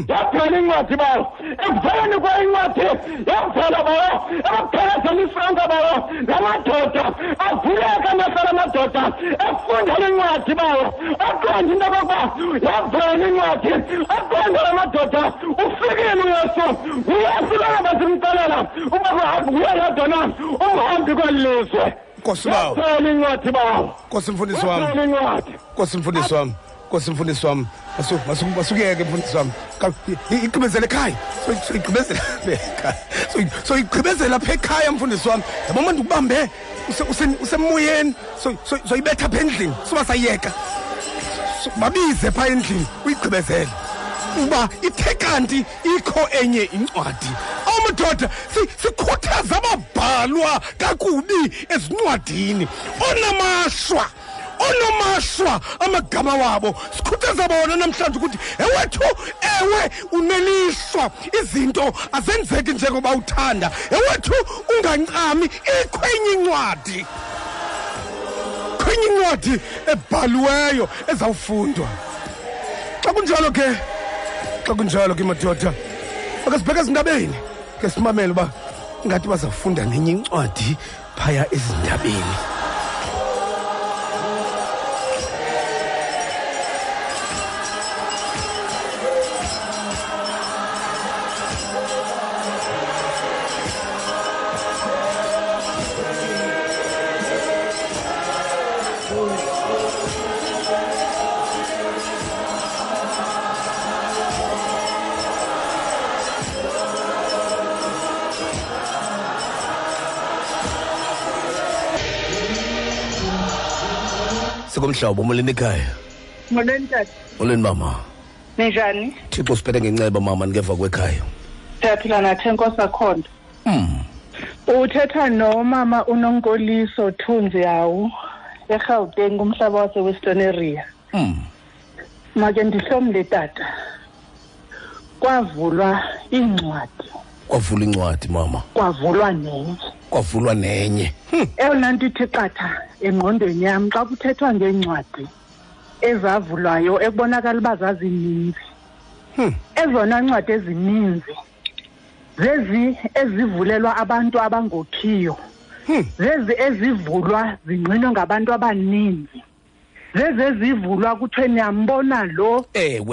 yavela incwadi bawo ekuveleni kwencwadi yavela bawo ekuphelezeni isonka bawo lamadoda avuleka amehlo lamadoda efunda le ncwadi bawo aqonda into okokuba yavela incwadi aqonda la madoda ufikile uyesu uyesu laba simxelela uba nguye yedwa na umhambi kweli lizwe nkosi bawa yavela incwadi bawo nkosi mfundisi wam yavela incwadi nkosi mfundisi wam nkosi mfundisi wam Masu- masu- masukuyeke mfundisi wam igqibezela ekhaya. So- soyigqibezela soyigqibezela pha ekhaya mfundisi wam yaboma ndikubambe use- use- usemoyeni. So- so- soyibetha pha endlini. Suba sayeka. Babize phaa endlini uyigqibezele. Uba ithe kanti ikho enye incwadi. Amadoda sikhuthaza ababhalwa kakubi ezincwadini. Onamashwa onomashwa amagama wabo. Sikhuthaza bona namhlanje ukuthi ewethu ewe unelishwa izinto azenzeki njengoba uthanda. Ewethu ungancami. Ikho enye incwadi. Kwenye incwadi ebhaliweyo ezawufundwa. Xa kunjalo ke xa kunjalo ke madoda ake sibheke ezindabeni. Ke simamele uba ngathi bazawufunda nenye incwadi phaya ezindabeni. Sikumhlobo molweni ekhaya? Molweni tata molweni mama? Ninjani? Thixo siphethe ngenceba mama ndingeva kwekhaya. Siyaphila nathi enkosi akhondo mm. uthetha nomama unonkoliso thunzi yawu egauteng kumhlaba wase-western area Mm. make ndihlomle tata. Kwavulwa iincwadi. Kwavula incwadi mama? Kwavulwa nenye. Kwavulwa nenye. Eyona nto ithi qatha engqondweni yam xa kuthethwa ngeencwadi ezavulwayo ekubonakala uba zazininzi. Hmm. ezona ncwadi ezininzi zezi ezivulelwa abantu abangokhiyo. Hmm. zezi ezivulwa zingqinwe ngabantu abaninzi. Zezi ezivulwa kuthiwe niyambona lo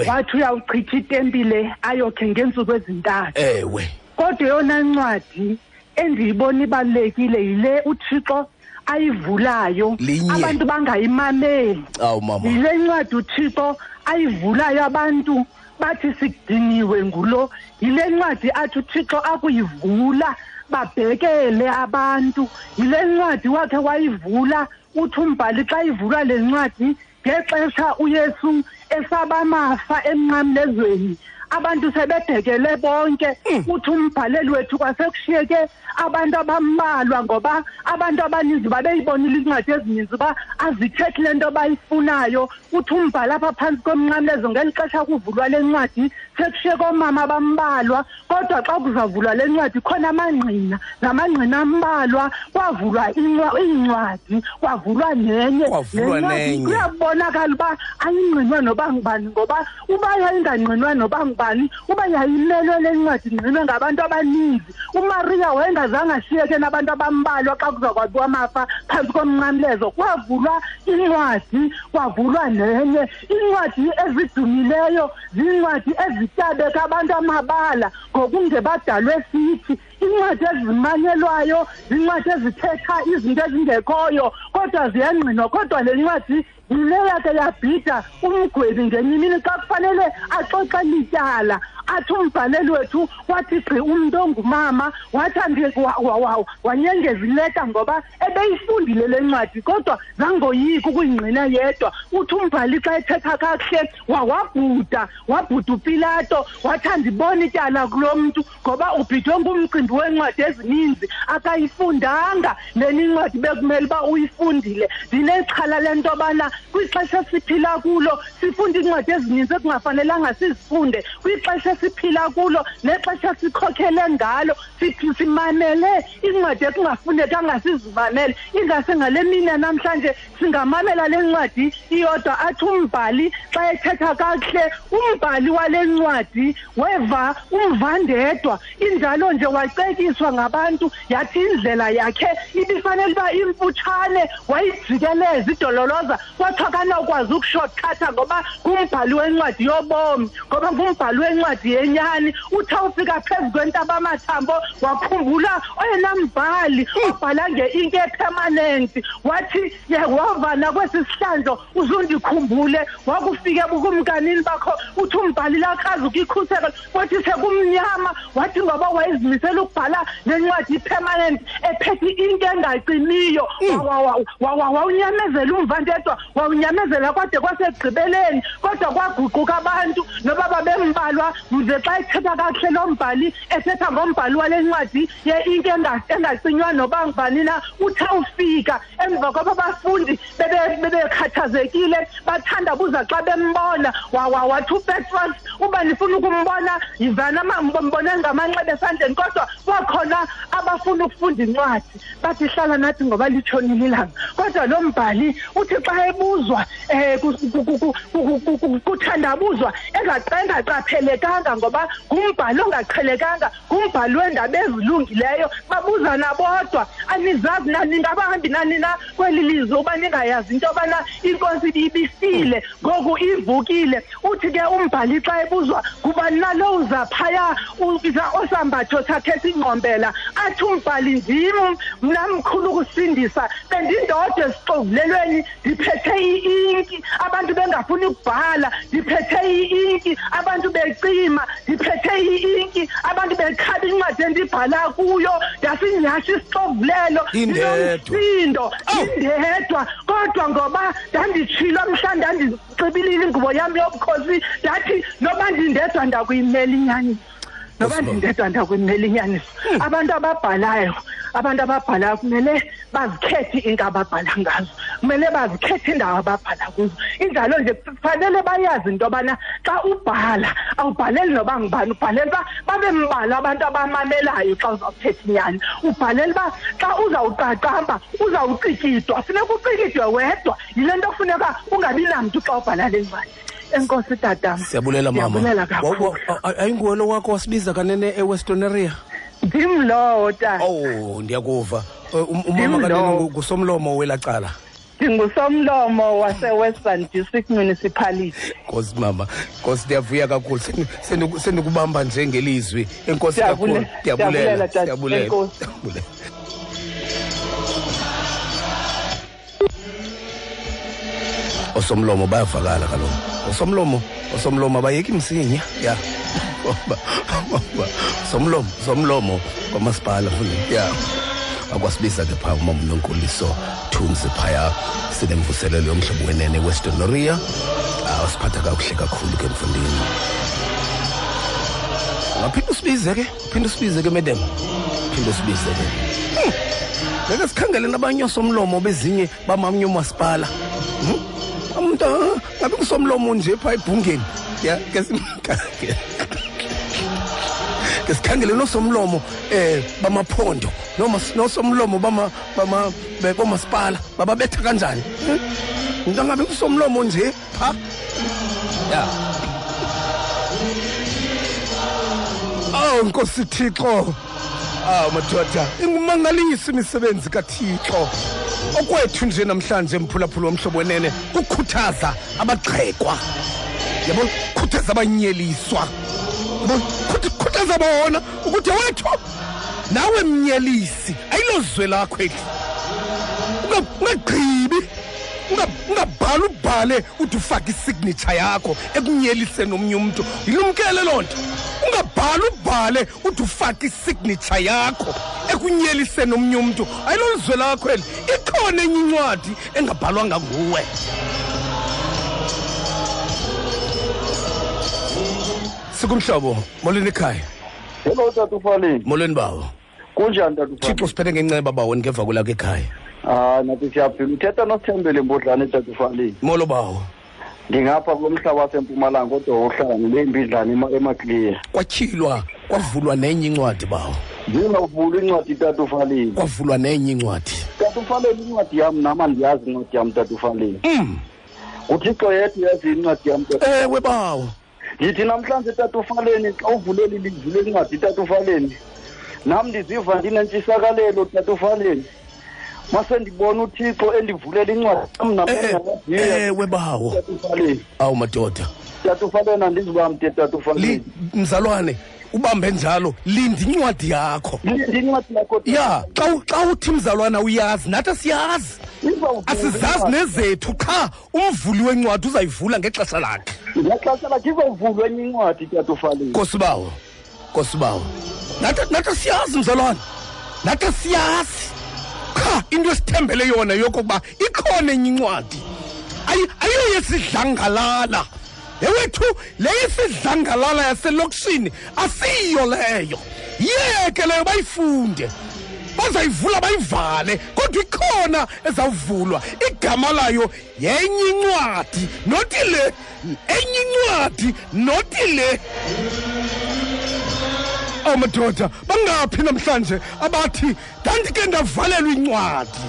wathi uyawuchitha itempile ayokhe ngeentsuku ezintathu. Ewe. Kodwa eyona ncwadi endiyibona ibalulekile yile uthixo ayivulayo. Abantu bangayimameli. Yile ncwadi uthixo ayivulayo abantu bathi sidiniwe ngulo. Yile ncwadi athi uthixo akuyivula babhekele abantu. Yile ncwadi wakhe wayivula uthi umbhali xa ivulwa le ncwadi ngexesha uyesu esabamafa emnqamlezweni abantu sebebhekele bonke. Uthi umbhaleli wethu kwasekushiyeke abantu abambalwa ngoba abantu abaninzi babeyibonile incwadi ezininzi uba azithethi le nto bayifunayo. Uthi umbhali apha phantsi komnqamlezo ngeli xesha kuvulwa le ncwadi sekushiyeke oomama abambalwa kodwa xa kuzavulwa le ncwadi khona amangqina namangqina ambalwa kwavulwa incwa- iincwadi kwavulwa nenye Kwavulwa Le ncwadi nenye. kuyabonakala uba ayingqinwa noba ngubani ngoba uba yayingangqinwa noba ngubani uba yayimelwe le ncwadi ingqinwe ngabantu abaninzi. Umariya wayengazange ashiyeke nabantu abambalwa xa kuza kwabiwa amafa phantsi komnqamlezo. Kwavulwa incwadi kwavulwa nenye. Iincwadi ezidumileyo ziincwadi ezityabeka abantu amabala ngokungebadalwe sithi iincwadi ezimanyelwayo ziincwadi ezithetha izinto ezingekhoyo kodwa ziyangqinwa. Kodwa le ncwadi yile yakhe yabhida umgwebi ngenye imini xa kufanele axoxe lityala. Athi umbhaleli wethu wathi gqi umntu ongumama wathi andi- wa- wa- wa- wanyengeza ileta ngoba ebeyifundile le ncwadi kodwa zangoyiki ukuyingqina yedwa. Uthi umbhali xa ethetha kakuhle wa- wabhuda wabhuda upilato wathi andibona ityala kulo mntu ngoba ubhidwe ngumcimbi weencwadi ezininzi akayifundanga. Leni incwadi bekumele uba uyifundile ndinexhala lento yobana kwixesha esiphila kulo sifunda iincwadi ezininzi ekungafanelanga sizifunde. Kwixesha esiphila kulo nexesha sikhokhele ngalo sithi simamele iincwadi ekungafunekanga sizimamele ingase ngale mini yanamhlanje singamamela le ncwadi iyodwa athi umbhali xa ethetha kakuhle umbhali wale ncwadi weva umvandedwa. Injalo nje wacekiswa ngabantu yathi indlela yakhe ibifanele uba imfutshane wayijikeleza idololoza kwathiwa kanokwazi ukushotchatha ngoba ngumbhali wencwadi yobomi ngoba ngumbhali wencwadi yenyani. Uthi awufika phezu kwentaba amathambo wakhumbula oyena mbhali obhala nge-ink epermanent wathi yehova nakwesi sihlandlo uzundikhumbule wakufike bukumkanini bakho uthi umbhali lakazi ukuyikhusela wathi sekumnyama wathi ngoba wayezimisela ukubhala le ncwadi ipermanent ephethe into engaciniyo wawunyamezela umvandedwa wawunyamezela kwade kwasekugqibeleni kodwa kwaguquka abantu. Noba babembalwa mze xa ethetha kakuhle lo mbhali ethetha ngombhali wale ncwadi ye-ink enga- engacinywa noba ngubani na uthi awufika emva kwaba bafundi bebe- bebekhathazekile bathandabuza xa bembona. Wa- wa- wathi upetros uba nifuna ukumbona yivana mbone ngamanxeba esandleni kodwa kwakhona abafuna ukufunda incwadi bathi hlala nathi ngoba litshonile ilanga. Kodwa lo mbhali uthi xa ebuzwa um kuthandabuzwa engaqa- engaqaphelekanga ngoba ngumbhali ongaqhelekanga ngumbhali weendaba ezilungileyo. Babuzana bodwa anizazi na ningabahambi nani na kweli lizwe uba ningayazi into yobana inkosi ibifile ngoku ivukile. Uthi ke umbhali xa ebuzwa ngubani nalo uza phaya uza osambatho sakhe singqombela athi umbhali ndim mna mkhulu ukusindisa. Bendindoda kodwa esixovulelweni ndiphethe i-inki abantu bengafuni ukubhala ndiphethe i-inki abantu becima ndiphethe i-inki abantu bekhaba incwadi endibhala kuyo. Ndasinyhasha isixovulelo Indedwa. ndinomsindo indedwa. Kodwa ngoba ndanditshilo mhla ndandixibilile ingubo yam yobukhosi ndathi noba ndindedwa ndakuyimela inyaniso noba Yes, ma'am. ndindedwa ndakuyimela inyaniso abantu ababhalayo abantu ababhalayo kumele bazikhethe into ababhala ngazo. Kumele bazikhethe iindawo ababhala kuzo. Injalo nje fanele bayazi into yobana xa ubhala awubhaleli noba ngubani ubhalela uba babe mbalwa abantu abamamelayo xa uzawuthetha inyani. Ubhalela uba xa uzawuqaqamba uzawucikitywa funeka ucikitywe wedwa. Yile nto kufuneka ungabi namntu xa ubhala le ncwadi. Enkosi tatam siyabulela mama. Ayinguwe lo wakho wasibiza kanene ewestern area? Ndim lowo tata. Oh ndiyakuva. Eh, um- umama kanene ngusomlomo welacala ndingusomlomo wase-western district municipality. Nkosi mama nkosi ndiyavuya kakhulu. Sendi- sendi- sendikubamba nje ngelizwi. Enkosi kakhulu. Ndiyabule- ndiyabulela. Ndiyabulela. osomlomo bayavakala kaloku. Osomlomo osomlomo abayeki msinya ya. Somlomo somlomo kwamasipala futhi ya. Akwasibiza ke phaa umama nonkuliso thunzi phaya sinemvuselelo yomhlobo wenene western noria awasiphatha kakuhle kakhulu ke mfundini ungaphinde usibize ke uphinde usibize ke madam. Phinde usibize ke. Hmm. ngeke sikhangele nabanye osomlomo bezinye bamamnye umasipala Hmm? Umuntu ah, ngabe kusomlomo nje phaa ebhungeni? Ya ke sim- ke- ke sikhangele nosomlomo eh bamaphondo noma s- nosomlomo bama bama be- bomasipala bababetha kanjani? Hmm? umuntu angabe kusomlomo nje pha? Ya. Awu nkosi thixo. Awu madoda ingumangalisi imisebenzi kathixo. Okwethu nje namhlanje mphulaphula womhlobo wenene kukhuthaza abagxekwa. Yabo khuthaza abanyeliswa. Yabo khut- khuthaza bona ukuthi wethu nawe mnyelisi ayilozwe lakho eli Unga- ungagqibi Unga- ungabhali ubhale uthi ufake isignature yakho ekunyeliseni omnye umntu yilumkele loo nto ungabhali ubhale uthi ufake isignature yakho ekunyeliseni omnye umntu ayilolizwe lakho eli ikhona enye incwadi engabhalwanga nguwe. Sikumhlobo molweni ekhaya. Hello tata ufaleni molweni bawo. Kunjani tata thixo ufaleni siphethe ngenceba bawo ngeva kulakho ekhaya. Hayi nathi siyaphila. Uthetha nosithembele mbodlane tata ufaleni molo bawo. Ndingapha kulo mhlaba wasempumalanga kodwa uhlala ngile mbidlane ema- emakliya kwatyhilwa kwavulwa nenye incwadi bawo. Ndingavula incwadi tata ufaleni kwavulwa nenye incwadi. Tata ufaleni incwadi yam nam andiyazi incwadi yam tata ufaleni mm. nguthixo yethu yazi incwadi yam tata ewe bawo. Ndithi namhlanje tata ufaleni xa uvuleli lizwi lencwadi tata ufaleni nam ndiziva ndinentsisakalelo tata ufaleni mase ndibona uthixo endivulela incwadi nam nam Eh, endingakwaziyo ewe bawo tata ufaleni awu madoda. Tata ufaleni andizibamde tata Li- ufaleni mzalwane ubambe njalo. Linda incwadi yakho. Ndincwadi yakho ya xa u- xa uthi mzalwane uyazi nathi asiyazi. Asizazi nezethu qha. Umvuli wencwadi uzayivula ngexesha lakhe. Ngexesha lakhe izovulwa enye incwadi tata ufaleni nkosi bawo nkosi bawo nathi nathi siyazi mzalwane. Nathi siyazi qha into esithembele yona yokokuba ikhona enye incwadi. Ayi- ayiyo yesidlangalala. Yewethu le yesidlangalala yaselokishini asiyo leyo. Yeke leyo bayifunde. Bazayivula bayivale kodwa ikhona ezawuvulwa. Igama layo yenye incwadi noti le enye incwadi noti le awu madoda bangaphi namhlanje? Abathi ndandike ndavalelwa incwadi.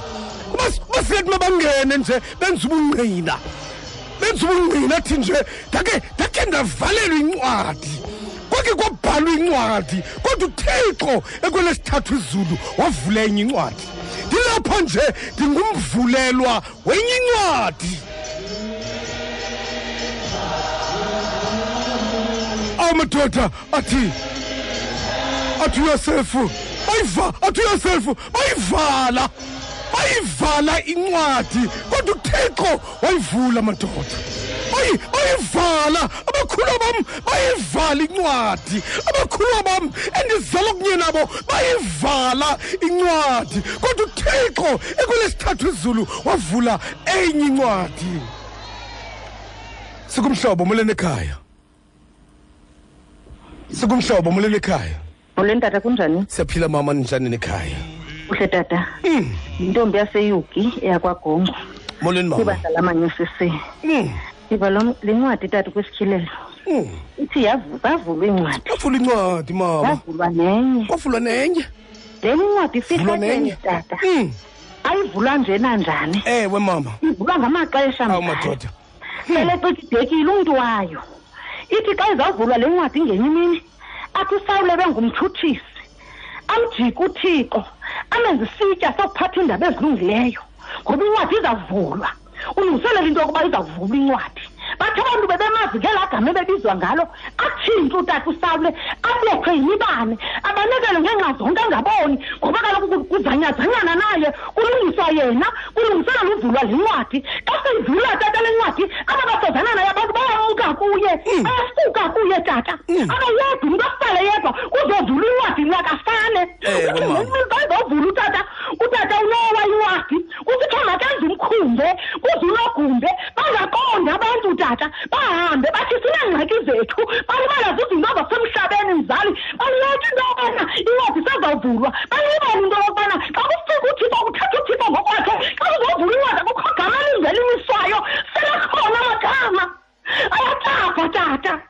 Basiyathi mabangene nje benza ubungqina. Benza ubungqina athi nje ndake ndake ndavalelwa incwadi. Kwake kwabhalwa incwadi kodwa uthixo ekwelesithathu izulu wavula enye incwadi. Ndilapha nje ndingumvulelwa wenye incwadi. Awu madoda athi athi uyosefu athi uyosefu bayivala bayivala incwadi kodwa uthixo wayivula madoda. Bayi bayivala abakhulu bam bayivala incwadi. Abakhulu bam endizala kunye nabo bayivala incwadi. Kodwa uthixo ekulesithathu izulu wavula enye incwadi. Sikumhlobo molweni sikumhlobo molweni ekhaya molweni tata kunjani? Siyaphila mama ninjani nekhaya? Kuhle tata. Yintombi yaseyugi eyakwagongo molweni mama. Kwibandla lamanyosisi Mm, le ncwadi tata kwisityhilelo mm. ithi yavu- incwadi iincwadi. Incwadi mama. Nenye. Kwavulwa nenye. Le ncwadi Vulwa tata. Ayivulwa nje nanjani? Ewe mama. Ivulwa ngamaxesha madoda. Sele umntu wayo. Ithi xa izawuvulwa le ncwadi ngenye imini athi usawule bengumthuthisi amjike uthixo amenze isitya sokuphatha iindaba ezilungileyo. Ngoba incwadi izawuvulwa ulungiselela into yokuba izawuvulwa incwadi. Bathi abantu bebemazi ngelaa gama ebebizwa ngalo atshintshe utata usawule abethwe yimibane abanikele ngenxa zonke angaboni ngoba kaloku ku- kuzanyazanyana naye kulungiswa yena kulungiselela uvulwa le ncwadi xa seyivulwa tata le ncwadi aba basozana naye abantu bayamka kuye bayasuka kuye tata. Akayedwa umntu asale yedwa kuzovulwa incwadi ncakafane Ewe, mama. uzovula utata utata unowa incwadi kusithiwa makenze umkhumbe kuze unogumbe bangaqonda abantu tata bahambe bathi sineengxaki zethu balibala zizinto zasemhlabeni mzali baliyeka into yobana incwadi sezawuvulwa balibala into yokubana xa kufika uthixo kuthetha uthixo ngokwakhe xa kuzovulwa incwadi akukho gama lingelimiswayo selekhona amagama. Ayaxapha tata.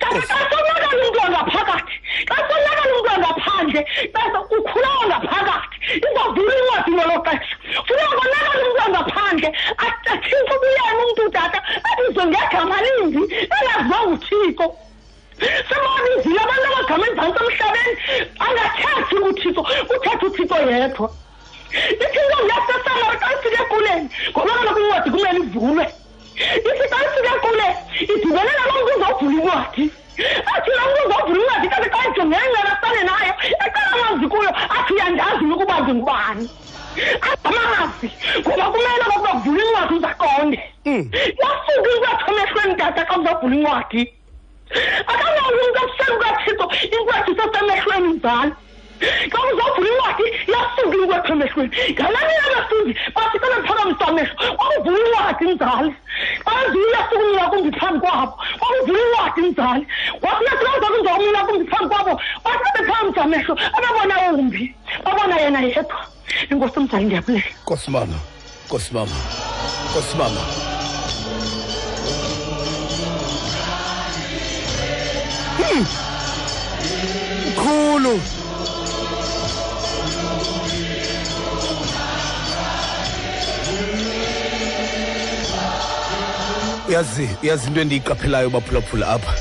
kanti xa sonakala umntu wangaphakathi xa sonakala umntu wangaphandle bese ukhula wangaphakathi izavula incwadi ngelo xesha. Funeka konakala umntu wangaphandle atshintshe ubuyena umntu tata abizwe ngegama limbi engaziwa nguthixo. Sebanizile abantu abagama emzantsi emhlabeni. Angathethi uthixo uthetha uthixo yedwa. Ithixo ngesesamari xa ifike ekuleni ngoba kaloku incwadi kumele ivulwe. Ithi xa ifike ekuleni idibene nalo mntu uzovula incwadi athi lo mntu uzovula incwadi kanti xa ijonge enqenasane nayo eqala amazi kuyo athi uyandazi ukuba ndingubani angamazi ngoba kumele kokuba kuvula incwadi uzaqonde yasuka incwadi emehlweni tata xa uzavula incwadi akanayo umntu abuseni kukathixo incwadi isesemehlweni mzali xa uzovula incwadi yasuka incwadi emehlweni ngalani abafundi bathi kele mphakamisa amehlo kwakuvula incwadi mzali anziyo yasuka umila kumbi phambi kwabo kwakuvula incwadi mzali wakunathi kazakunza umila kumbi phambi kwabo bathi bebephakamisa amehlo ababona umbi babona yena yedwa inkosi mzali ndiyabulela nkosi mama nkosi mama nkosi mama Hmm. mkhulu uyazi uyazi into endiyiqaphelayo baphulaphula apha.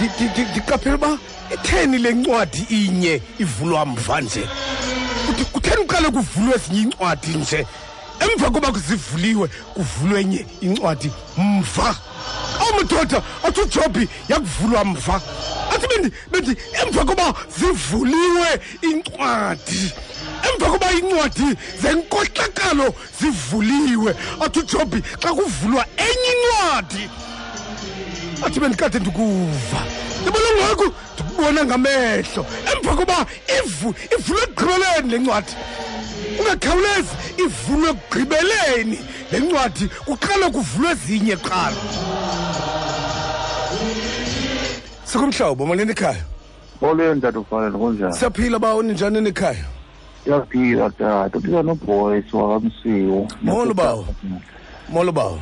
Ndi- ndi- ndi- ndiqaphela uba itheni le ncwadi inye ivulwa mva nje? Kuthi- kutheni kuqale kuvulwe ezinye iincwadi nje? Emva koba zivuliwe kuvulwe enye incwadi mva. Awumadoda athi ujobhi yakuvulwa mva. Athi bendi bendi emva koba zivuliwe incwadi emva koba incwadi zenkohlakalo zivuliwe athi ujobhi xa kuvulwa enye incwadi athi bendikade ndikuva. Ndibona ngoku? Ndikubona ngamehlo. Emva koba ivu ivulwe ekugqibeleni le ncwadi ungakhawulezi ivulwe ekugqibeleni le ncwadi kuqale kuvulwe ezinye qala sikumhlobo molweni ekhaya? Molweni tata ufanele kunjani siyaphila ba uninjani nekhaya siyaphila tata uphila noboyce wakamsiwo Molo, bawo. molo bawo.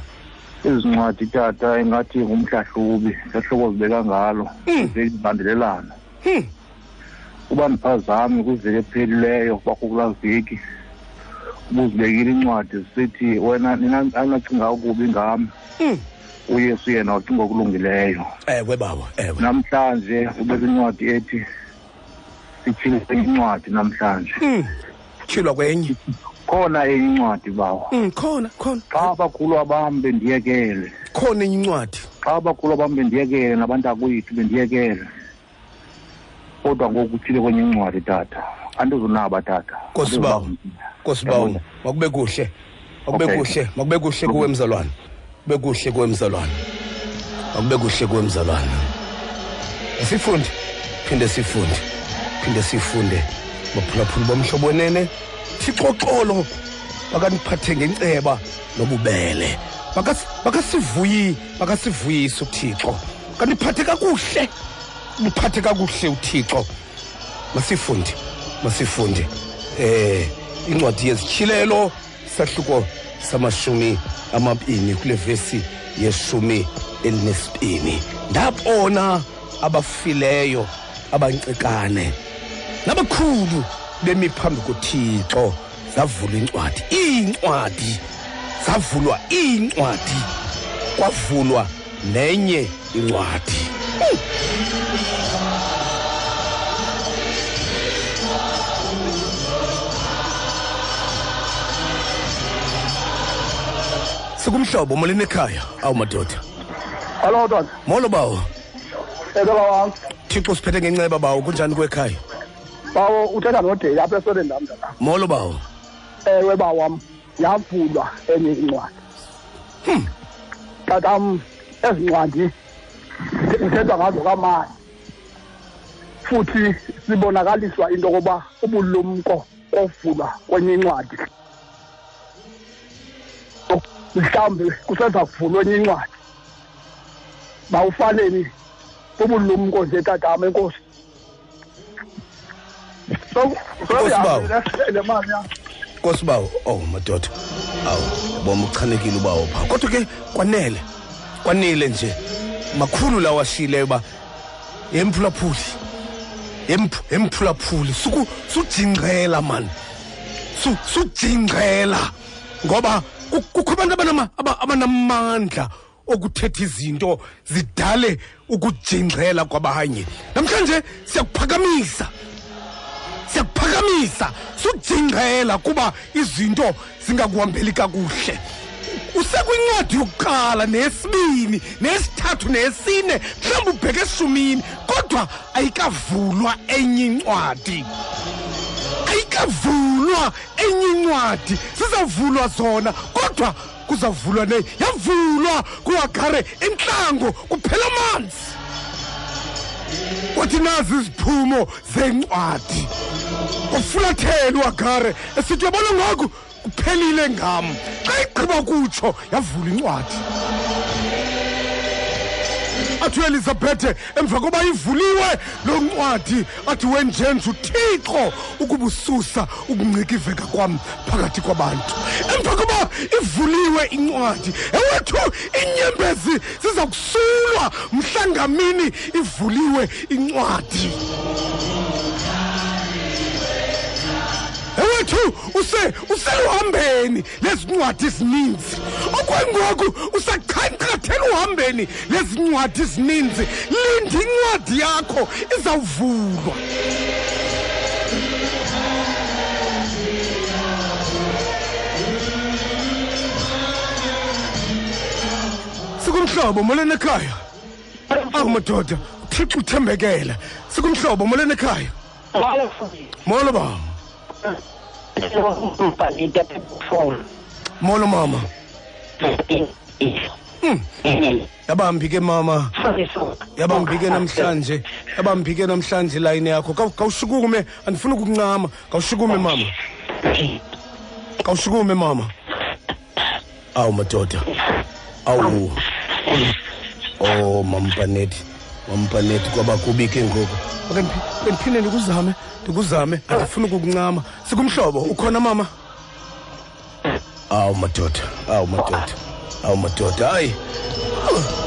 Ezi ncwadi tata ingathi ngumhlahlubi ehlobo zibeka ngalo zilandelelana Hmm. uba ndiphazami kwiveki ephelileyo kwakukulaa veki. Ubuzibekile incwadi zisithi wena nina anacinga ukubi ngam. Hmm. uyesu yena wacinga okulungileyo. Ewe bawo ewe. Namhlanje ubeka incwadi ethi sitshile incwadi namhlanje Mm. Tyhilwa kwenye. khona enye incwadi bawo Mm, khona khona. xa abakhulu bam bendiyekele Khona enye incwadi. xa abakhulu bam bendiyekele nabantakwethu bendiyekele kodwa ngoku uthile kwenye incwadi tata andizunaba tata Nkosibawo. Nkosibawo, makube kuhle. Makube Okay. kuhle, makube kuhle kuwe mzalwane. Kube kuhle kuwe mzalwane. Makube kuhle kuwe mzalwane. Sifunde. Phinde sifunde. Phinde sifunde. Baphulaphula bomhlobo wenene. Thixoxolo. Bakaniphathe ngenceba nobubele. Bakas bakasivuyi, bakasivuyisa uThixo. Kaniphathe kakuhle. Niphathe kakuhle uThixo. Masifunde. Masifunde. Eh incwadi yezityhilelo sahluko samashumi amabini kule vesi yeshumi elinesibini ndabona abafileyo abancikane nabakhulu bemi phambi kothixo zavulwa incwadi. Iincwadi zavulwa iincwadi kwavulwa nenye incwadi. Hmm. sikumhlobo molweni ekhaya awu madoda. Hello tata. molo bawo. Eka bawam. thixo siphethe ngenceba bawo. Kunjani kwekhaya? Bawo uthetha noDale apha esoneni nam tata. molo bawo Ewe bawam. Yavulwa enye incwadi. Hmm. Tatam ezi ncwadi zithethwa ngazo kamani. Futhi sibonakaliswa into yokuba ubulumko ovulwa kwenye incwadi. mhlawumbi kusenza kuvulwa enye incwadi bawufaneni ubulumko nje tatama enkosi so Nkosibawo. le mali yam nkosi bawo oh madoda. Awu boma uchanekile ubawo pha. Kodwa ke kwanele kwanele nje. Makhulu lawa ashileyo uba yemphulaphuli Yemph- yemphulaphuli. Suku sujingqela man. Su- sujingqela ngoba ku- kukho abantu abanama- aba- abanamandla okuthetha izinto zidale ukujingqela kwabanye. Namhlanje siyakuphakamisa siyakuphakamisa sujingqela kuba izinto zingakuhambeli kakuhle. Usekwincwadi yokuqala nesibini nesithathu nesine mhlawumbi ubheke esumini kodwa ayikavulwa enye incwadi. Ayikavulwa enye incwadi zizavulwa zona kodwa kuzavulwa ne yavulwa kuhagare entlango kuphela amanzi. Wathi nazi iziphumo zencwadi kwafulathela uagare esithi uyabona ngoku kuphelile ngam. Xa igqiba kutsho yavula incwadi athi uelizabhethe emva koba ivuliwe lo ncwadi athi wenjenje uthixo ukuba ususa ukungcikiveka kwam phakathi kwabantu. Emva koba ivuliwe incwadi ewethu iinyembezi ziza kusulwa mhlangamini ivuliwe incwadi. Ewethu use useluhambeni lezincwadi ezininzi. Okwangoku usaqhankqathela uhambeni. Lezincwadi ezininzi. Linda incwadi yakho izawuvulwa. Sikumhlobo molweni ekhaya. Awu madoda uthixo uthembekele sikumhlobo molweni ekhaya. Molo baba. Molo mama. Hmm. yabambi ke mama. Yabambi ke namhlanje. Yabambi ke namhlanje layini yakho. Kaw- kawushukume. Andifuna ukukuncama kawushukume mama. Kawushukume mama. Awu madoda. Awu. Oh mampanethi mampanethi kwaba kubi ke ngoku. Ake ndiphi- ake ndiphinde ndikuzame ndikuzame. Andifuna ukukuncama. Sikumhlobo ukhona mama? Awu madoda awu madoda awu madoda hayi.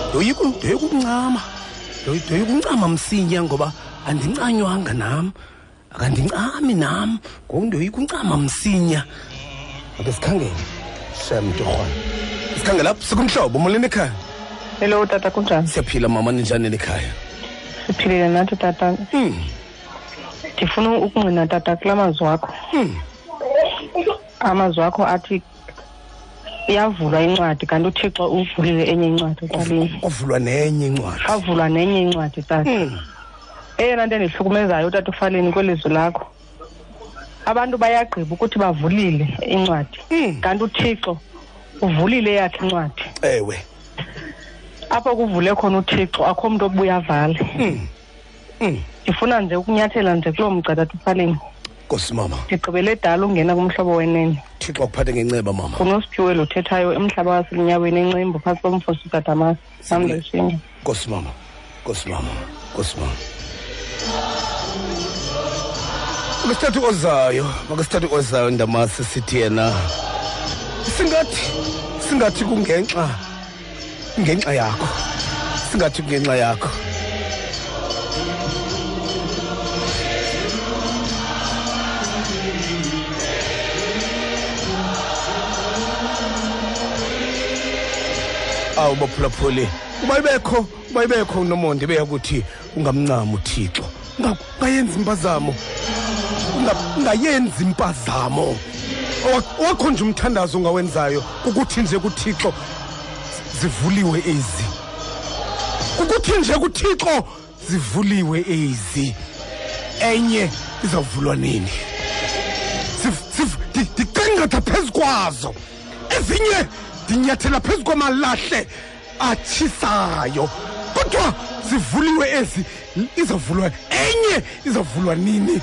Ndoyika ukuncama Ndoy- ndoyika uncama msinya ngoba andincanywanga nam akandincami nam. Ngoku ndoyika uncama msinya. Ake sikhangele shem torhwana sikhangele apho sikumhlobo molweni ekhaya. Hello tata kunjani siyaphila mama ninjani nikhaya? Siphilile nathi tata. Hmm. ndifuna ukungqina tata kula mazwi wakho. Amazwi wakho athi iyavulwa incwadi kanti uthixo uvulile enye incwadi ecaleni kwavulwa nenye incwadi. Kwavulwa nenye incwadi tata. Eyona nto endihlukumezayo utata ufaleni kwelizwi lakho abantu bayagqiba ukuthi bavulile incwadi kanti uthixo uvulile yakhe incwadi. Ewe. Apho kuvule khona uthixo akho mntu obuya avale ndifuna nje ukunyathela nje kuloo mgca tata ufaleni nkosi mama. Ndigqibele dala ungena kumhlobo wenene. Thixo akuphathe ngenceba mama. Ngunosiphiwe lothethayo emhlaba waselinyaweni encimbo phantsi komfosi utatamasi nam ndishinga nkosi mama. Nkosi mama. Nkosi mama. Makesithathu ozayo makesithathu ozayo ndamasi sithi yena singathi singathi kungenxa kungenxa yakho. Singathi kungenxa yakho. Awu baphulaphuli uba ibekho uba ibekho unomonde beyakuthi ungamncami uthixo. Unga- ungayenzi impazamo. Unga- ungayenzi impazamo. Owa- owakho nje umthandazo ongawenzayo ukuthi nje kuthixo zivuliwe ezi? Ukuthi nje kuthixo zivuliwe ezi. Enye izawuvulwa nini? Sif- sif- ndi- ndiqenqetha phezu kwazo. Ezinye ndinyathela phezu kwamalahle atshisayo. Kodwa zivuliwe ezi izavulwa enye izavulwa nini?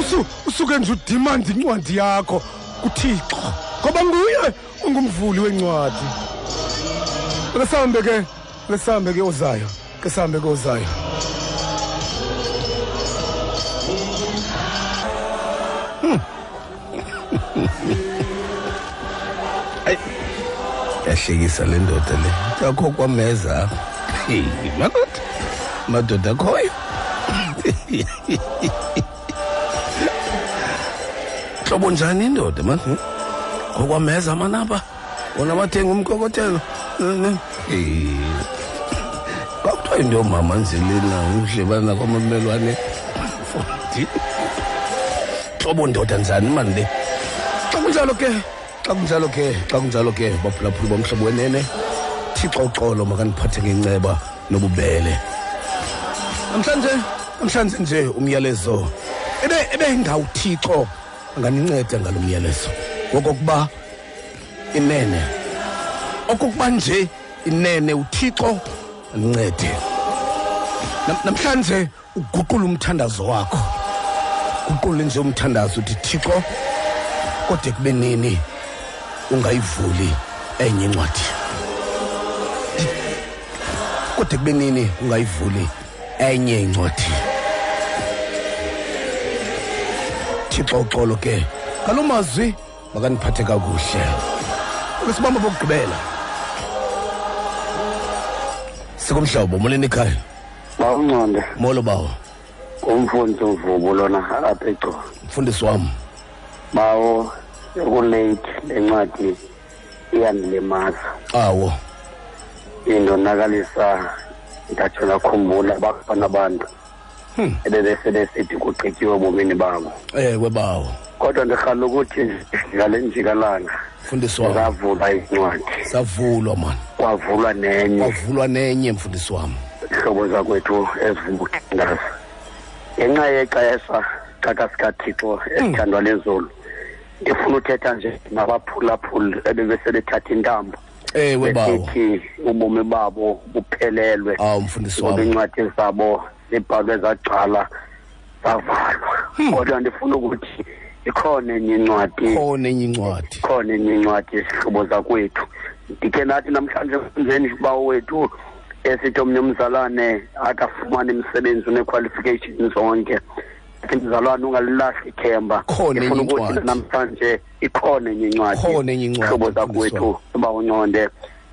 Usu- usuke nje udimanda incwadi yakho. Kuthixo ngoba nguye ungumvuli wencwadi. Ake sihambe ke ake sihambe ke ozayo ke sihambe ke ozayo. Yahlekisa le ndoda le yakho kwameza. Apha Hey, madoda madoda akhoyo. hlobo njani indoda man Hmm? ngokwameza manapha wona bathenga umkokotelo. Eh, kwakuthiwa into yomama nzelena udlebana kwamamelwane. Fundi. hlobo ndoda njani mani le? Xa kunjalo ke xa kunjalo ke xa kunjalo ke baphulaphuli bomhlobo wenene. Thixo uxolo makandiphathe ngenceba nobubele. Namhlanje namhlanje nje umyalezo. Ebe ebe ngawuthixo anganinceda ngalo myalezo ngokokuba inene. Okokuba nje inene uthixo andincede. Nam- namhlanje uguqula umthandazo wakho. Guqule nje umthandazo uthi thixo kodwa kube nini ungayivuli enye incwadi? Kodwa kube nini ungayivuli enye incwadi? Thixo uxolo ke. Ngalo mazwi makandiphathe kakuhle. Kwesibamba bokugqibela. Sikumhlobo molweni ikhaya bawunconde molo bawo. Umfundisi umvubo lona apha egcobo mfundisi wam bawo ekuleyithi le ncwadi iyandilimaza awo. Indonakalisa ndatsho ndakhumbula bakhona abantu. Ebebesebesithi kugqityiwe ebomini babo. Ewe bawo. Kodwa ndirhala ukuthi ngale njikalanga zavulwa incwadi. Savulwa mani kwavulwa nenye. Kwavulwa nenye mfundisi wam hlobo zakwethu ezivukuthandaza ngenxa yexesha xakasikathixo esithandwa lezulu ndifuna uthetha nje nabaphulaphuli ebebesebethatha intambo. Ewe bawo. Ubomi babo buphelelwe. Awu mfundisi wam incwadi zabo zibhalwe zagcwala zavalwa. Kodwa ndifuna ukuthi ikhona enye incwadi. Khona enye incwadi. Ikhona enye incwadi yezihlobo zakwethu ndikhe nathi namhlanje kwenzeni bawo wethu esithi omnye umzalwane akafumane imisebenzi une-qualification zonke. Athi mzalwane ungalilahli ithemba. Khona enye ndifuna ukuthi incwadi. namhlanje ikhona enye incwadi Khona enye incwadi, hlobo mfundisi zakwethu bawunconde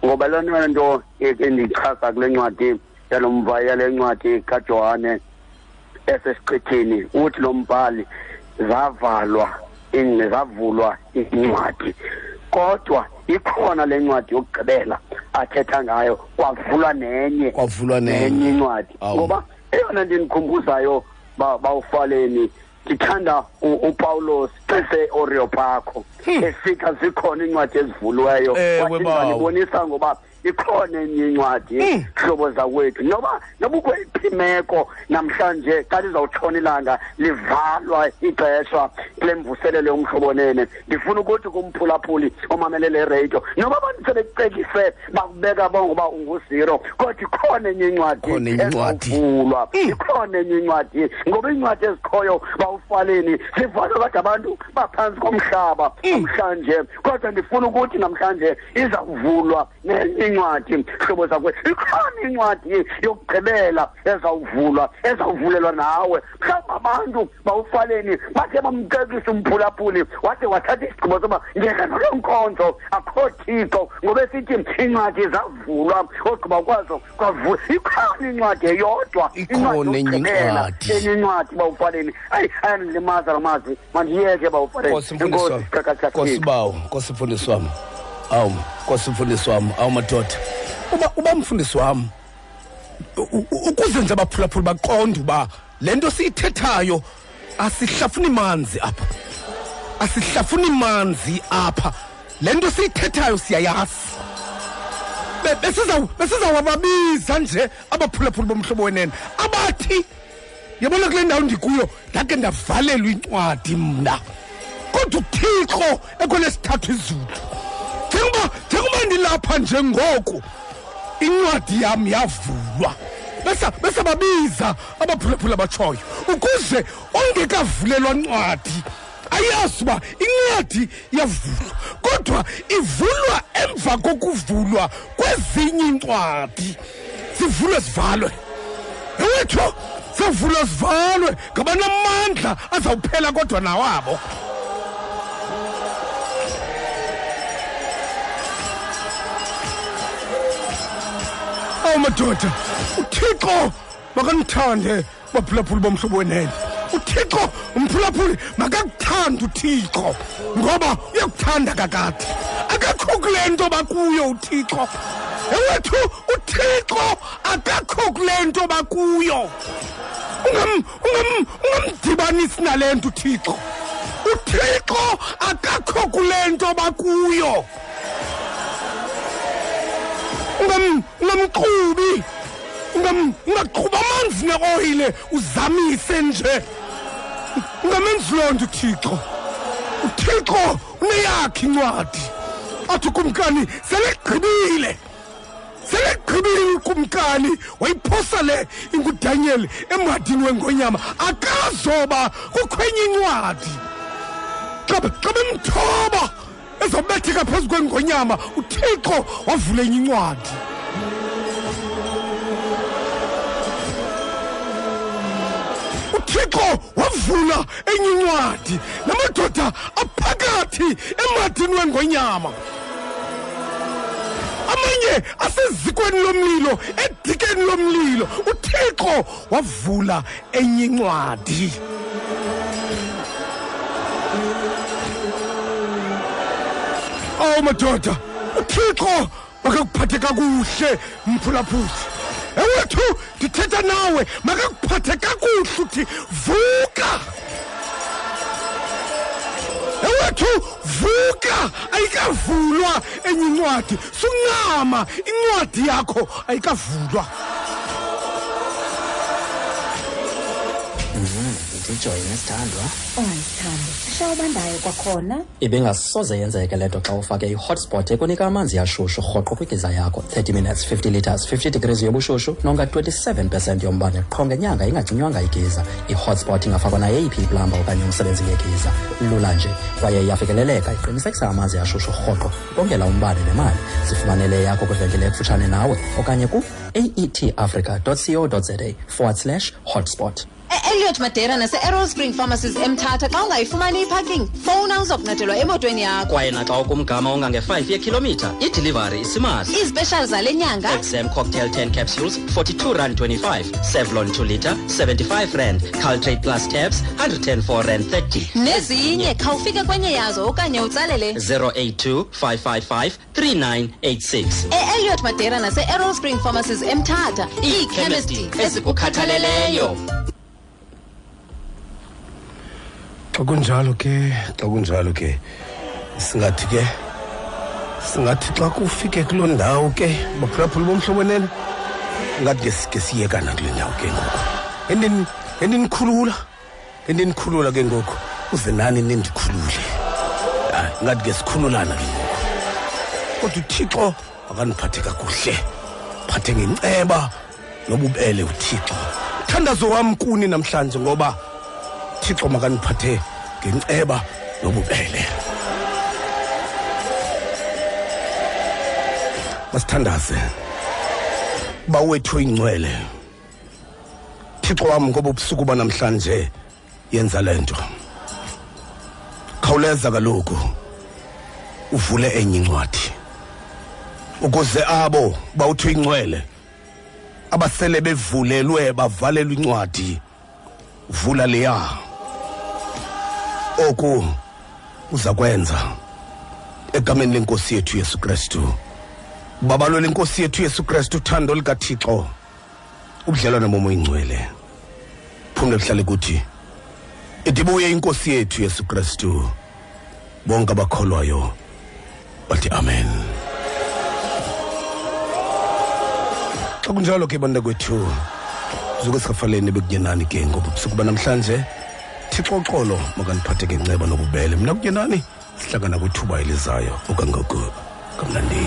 ngoba lona nto endichaza kule ncwadi yalo mva yale ncwadi kajohane esesiqithini uthi lo mbhali zavalwa in- zavulwa incwadi. Kodwa ikhona le ncwadi yokugqibela athetha ngayo kwavulwa nenye kwavulwa nenye. incwadi. Ngoba eyona nto indikhumbuzayo ba- bawufaleni ndithanda upawulos eseoreopakho efika zikhona iincwadi ezivuliweyo ndibonisa ngoba ikhona enye incwadi hlobo zakwethu. Noba noba ukweyiphi imeko namhlanje xa lizawutshona ilanga livalwa ixesha kule mvuselelo yomhlobonene ndifuna ukuthi kumphulaphuli omamele le radio noba abantu sebekucekise bakubeka bongoba unguziro kodwa ikhona enye incwadi Khona enye incwadi. ezawuvulwa ikhona enye incwadi. Ngoba iincwadi ezikhoyo bawufaleni zivalwe kade abantu baphantsi komhlaba. Namhlanje kodwa ndifuna ukuthi namhlanje izawuvulwa nenye incwadi hlobo zakwe ikhona incwadi yokugqibela ezawuvulwa ezawuvulelwa nawe. Mhlawumbi abantu bawufaleni bathe bamcekisa umphulaphuli wade wathatha isigqibo soba ngeke nolo nkonzo akho thixo ngoba esithi incwadi zavulwa ogqiba kwazo kwavula ikhona incwadi eyodwa Ikhona enye incwadi. enye incwadi bawufaleni. Ayi ayandilimaza la mazwi mandiyeke bawufaleni kosibawo mfundisi Awu, Nkosi mfundisi wami, awu madoda. Uba uba mfundisi wam ukuze nje abaphulaphula baqonde uba le nto siyithethayo asihlafuni manzi apha. Asihlafuni manzi apha. Le nto siyithethayo siyayazi. Besizawababiza nje abaphulaphula bomhlobo wenene. Abathi yabona kule ndawo ndikuyo ndake ndavalelwa incwadi mna. Kodwa uthixo ekholesithathu izulu njengoba ndilapha njengoku incwadi yam yavulwa. Bese bese babiza abaphulaphula batshoyo ukuze ongekavulelwa ncwadi ayazi uba incwadi yavulwa kodwa ivulwa emva kokuvulwa kwezinye incwadi. Zivulwe zivalwe. Ewethu zavulwa zivalwe. Ngabanamandla azawuphela kodwa nawabo. Awu madoda. Uthixo makanithande baphulaphuli bomhlobo wenene. Uthixo umphulaphuli makakuthande uthixo ngoba uyakuthanda kakade. Akakho kule nto bakuyo uthixo. Ewethu uthixo akakho kule nto bakuyo. Ungam- ungam- ungamdibanisi nale nto uthixo. Uthixo akakho kule nto bakuyo ungamqhubi ungam ungaqhuba amanzi neoyile. Uzamise nje. Ungamenzi loo nto uthixo uthixo uneyakhe incwadi. Athi ukumkani selegqibile selegqibile ukumkani wayiphosa le ingudanyeli emhadini wengonyama. Akazoba kukhwenye incwadi. Xa xa bemthoba ezobetheka phezu kwengonyama uthixo wavula enye incwadi. Uthixo wavula enye incwadi namadoda aphakathi emhadini wengonyama. Amanye asezikweni lomlilo edikeni lomlilo uthixo wavula enye incwadi. Awu madoda. Uthixo makakuphathe kakuhle mphulaphuli. Ewethu ndithetha nawe makakuphathe kakuhle uthi vuka! Ewethu vuka! Ayikavulwa enye incwadi. Suncama incwadi yakho ayikavulwa. Ndijoyine sithandwa ungayithandi shawubandayo kwakhona. Ibingasoze yenzeke le nto xa ufake i-hotspot ekunika amanzi yashushu rhoqo kwigiza yakho. 30 minutes 50 liters 50 degrees yobushushu nonga 27 percent yombane. Qho ngenyanga ingacinywanga igiza. I-hotspot ingafakwa nayeyiphi iplamba okanye umsebenzi ngegiza lula nje kwaye iyafikeleleka. Iqinisekisa amanzi ashushu rhoqo. Ukongela umbane nemali. Zifumanele yakho kwivenkile ekufutshane nawe okanye ku aetafrica co za forward slash hotspot Eh, e-eliot madera nase-errol spring pharmacies emthatha xa ungayifumani iparking. Fowuna uzokuncedelwa emotweni yakho. Kwaye naxa ukumgama ongange-5 yekhilomitha idelivery isimahla. Izipeshali zale nyanga. Exam cocktail 10 capsules 42 rand 25 sevlon 2 litre 75 rand caltrate plus tabs 104 rand 30 nezinye khawufike kwenye yazo okanye utsalele. 082 555 3986 e-eliot madera nase-errol spring pharmacies emthatha. Iikhemesti ezikukhathaleleyo xa kunjalo ke xa kunjalo ke. Singathi ke singathi xa kufike kuloo ndawo ke baphulaphula bomhlobonene ngathi ke sike siyekana kule ndawo ke ngoku. Endini endinikhulula endinikhulula ke ngoku uze nani nindikhulule? Hayi ngathi ke sikhululana ke ngoku. Kodwa uthixo akaniphathe kakuhle phathe ngenceba nobubele uthixo. Thandazo wam kuni namhlanje ngoba thixo makaniphathe ngenceba nobubele. Masithandaze. Bawethu ingcwele. Thixo wam ngoba ubusuku banamhlanje yenza le nto. Khawuleza kaloku uvule enye incwadi. Ukuze abo bawuthi ingcwele abasele bevulelwe bavalelwe incwadi vula leya. Oku uza kwenza egameni lenkosi yethu yesu kristu. Babalo lenkosi yethu yesu kristu uthando likathixo ubudlelwane bomo uyingcwele. Phumle buhlale kuthi idibuye inkosi yethu yesu kristu bonke abakholwayo bathi amen. Xa kunjalo ke bantakwethu zuke sikafaleni bekunyenani ke ngoba ubusuku banamhlanje thixo uxolo makaniphathe ngenceba nobubele. Mna kunyenani sihlangana kwithuba elizayo okangoku kamnandi.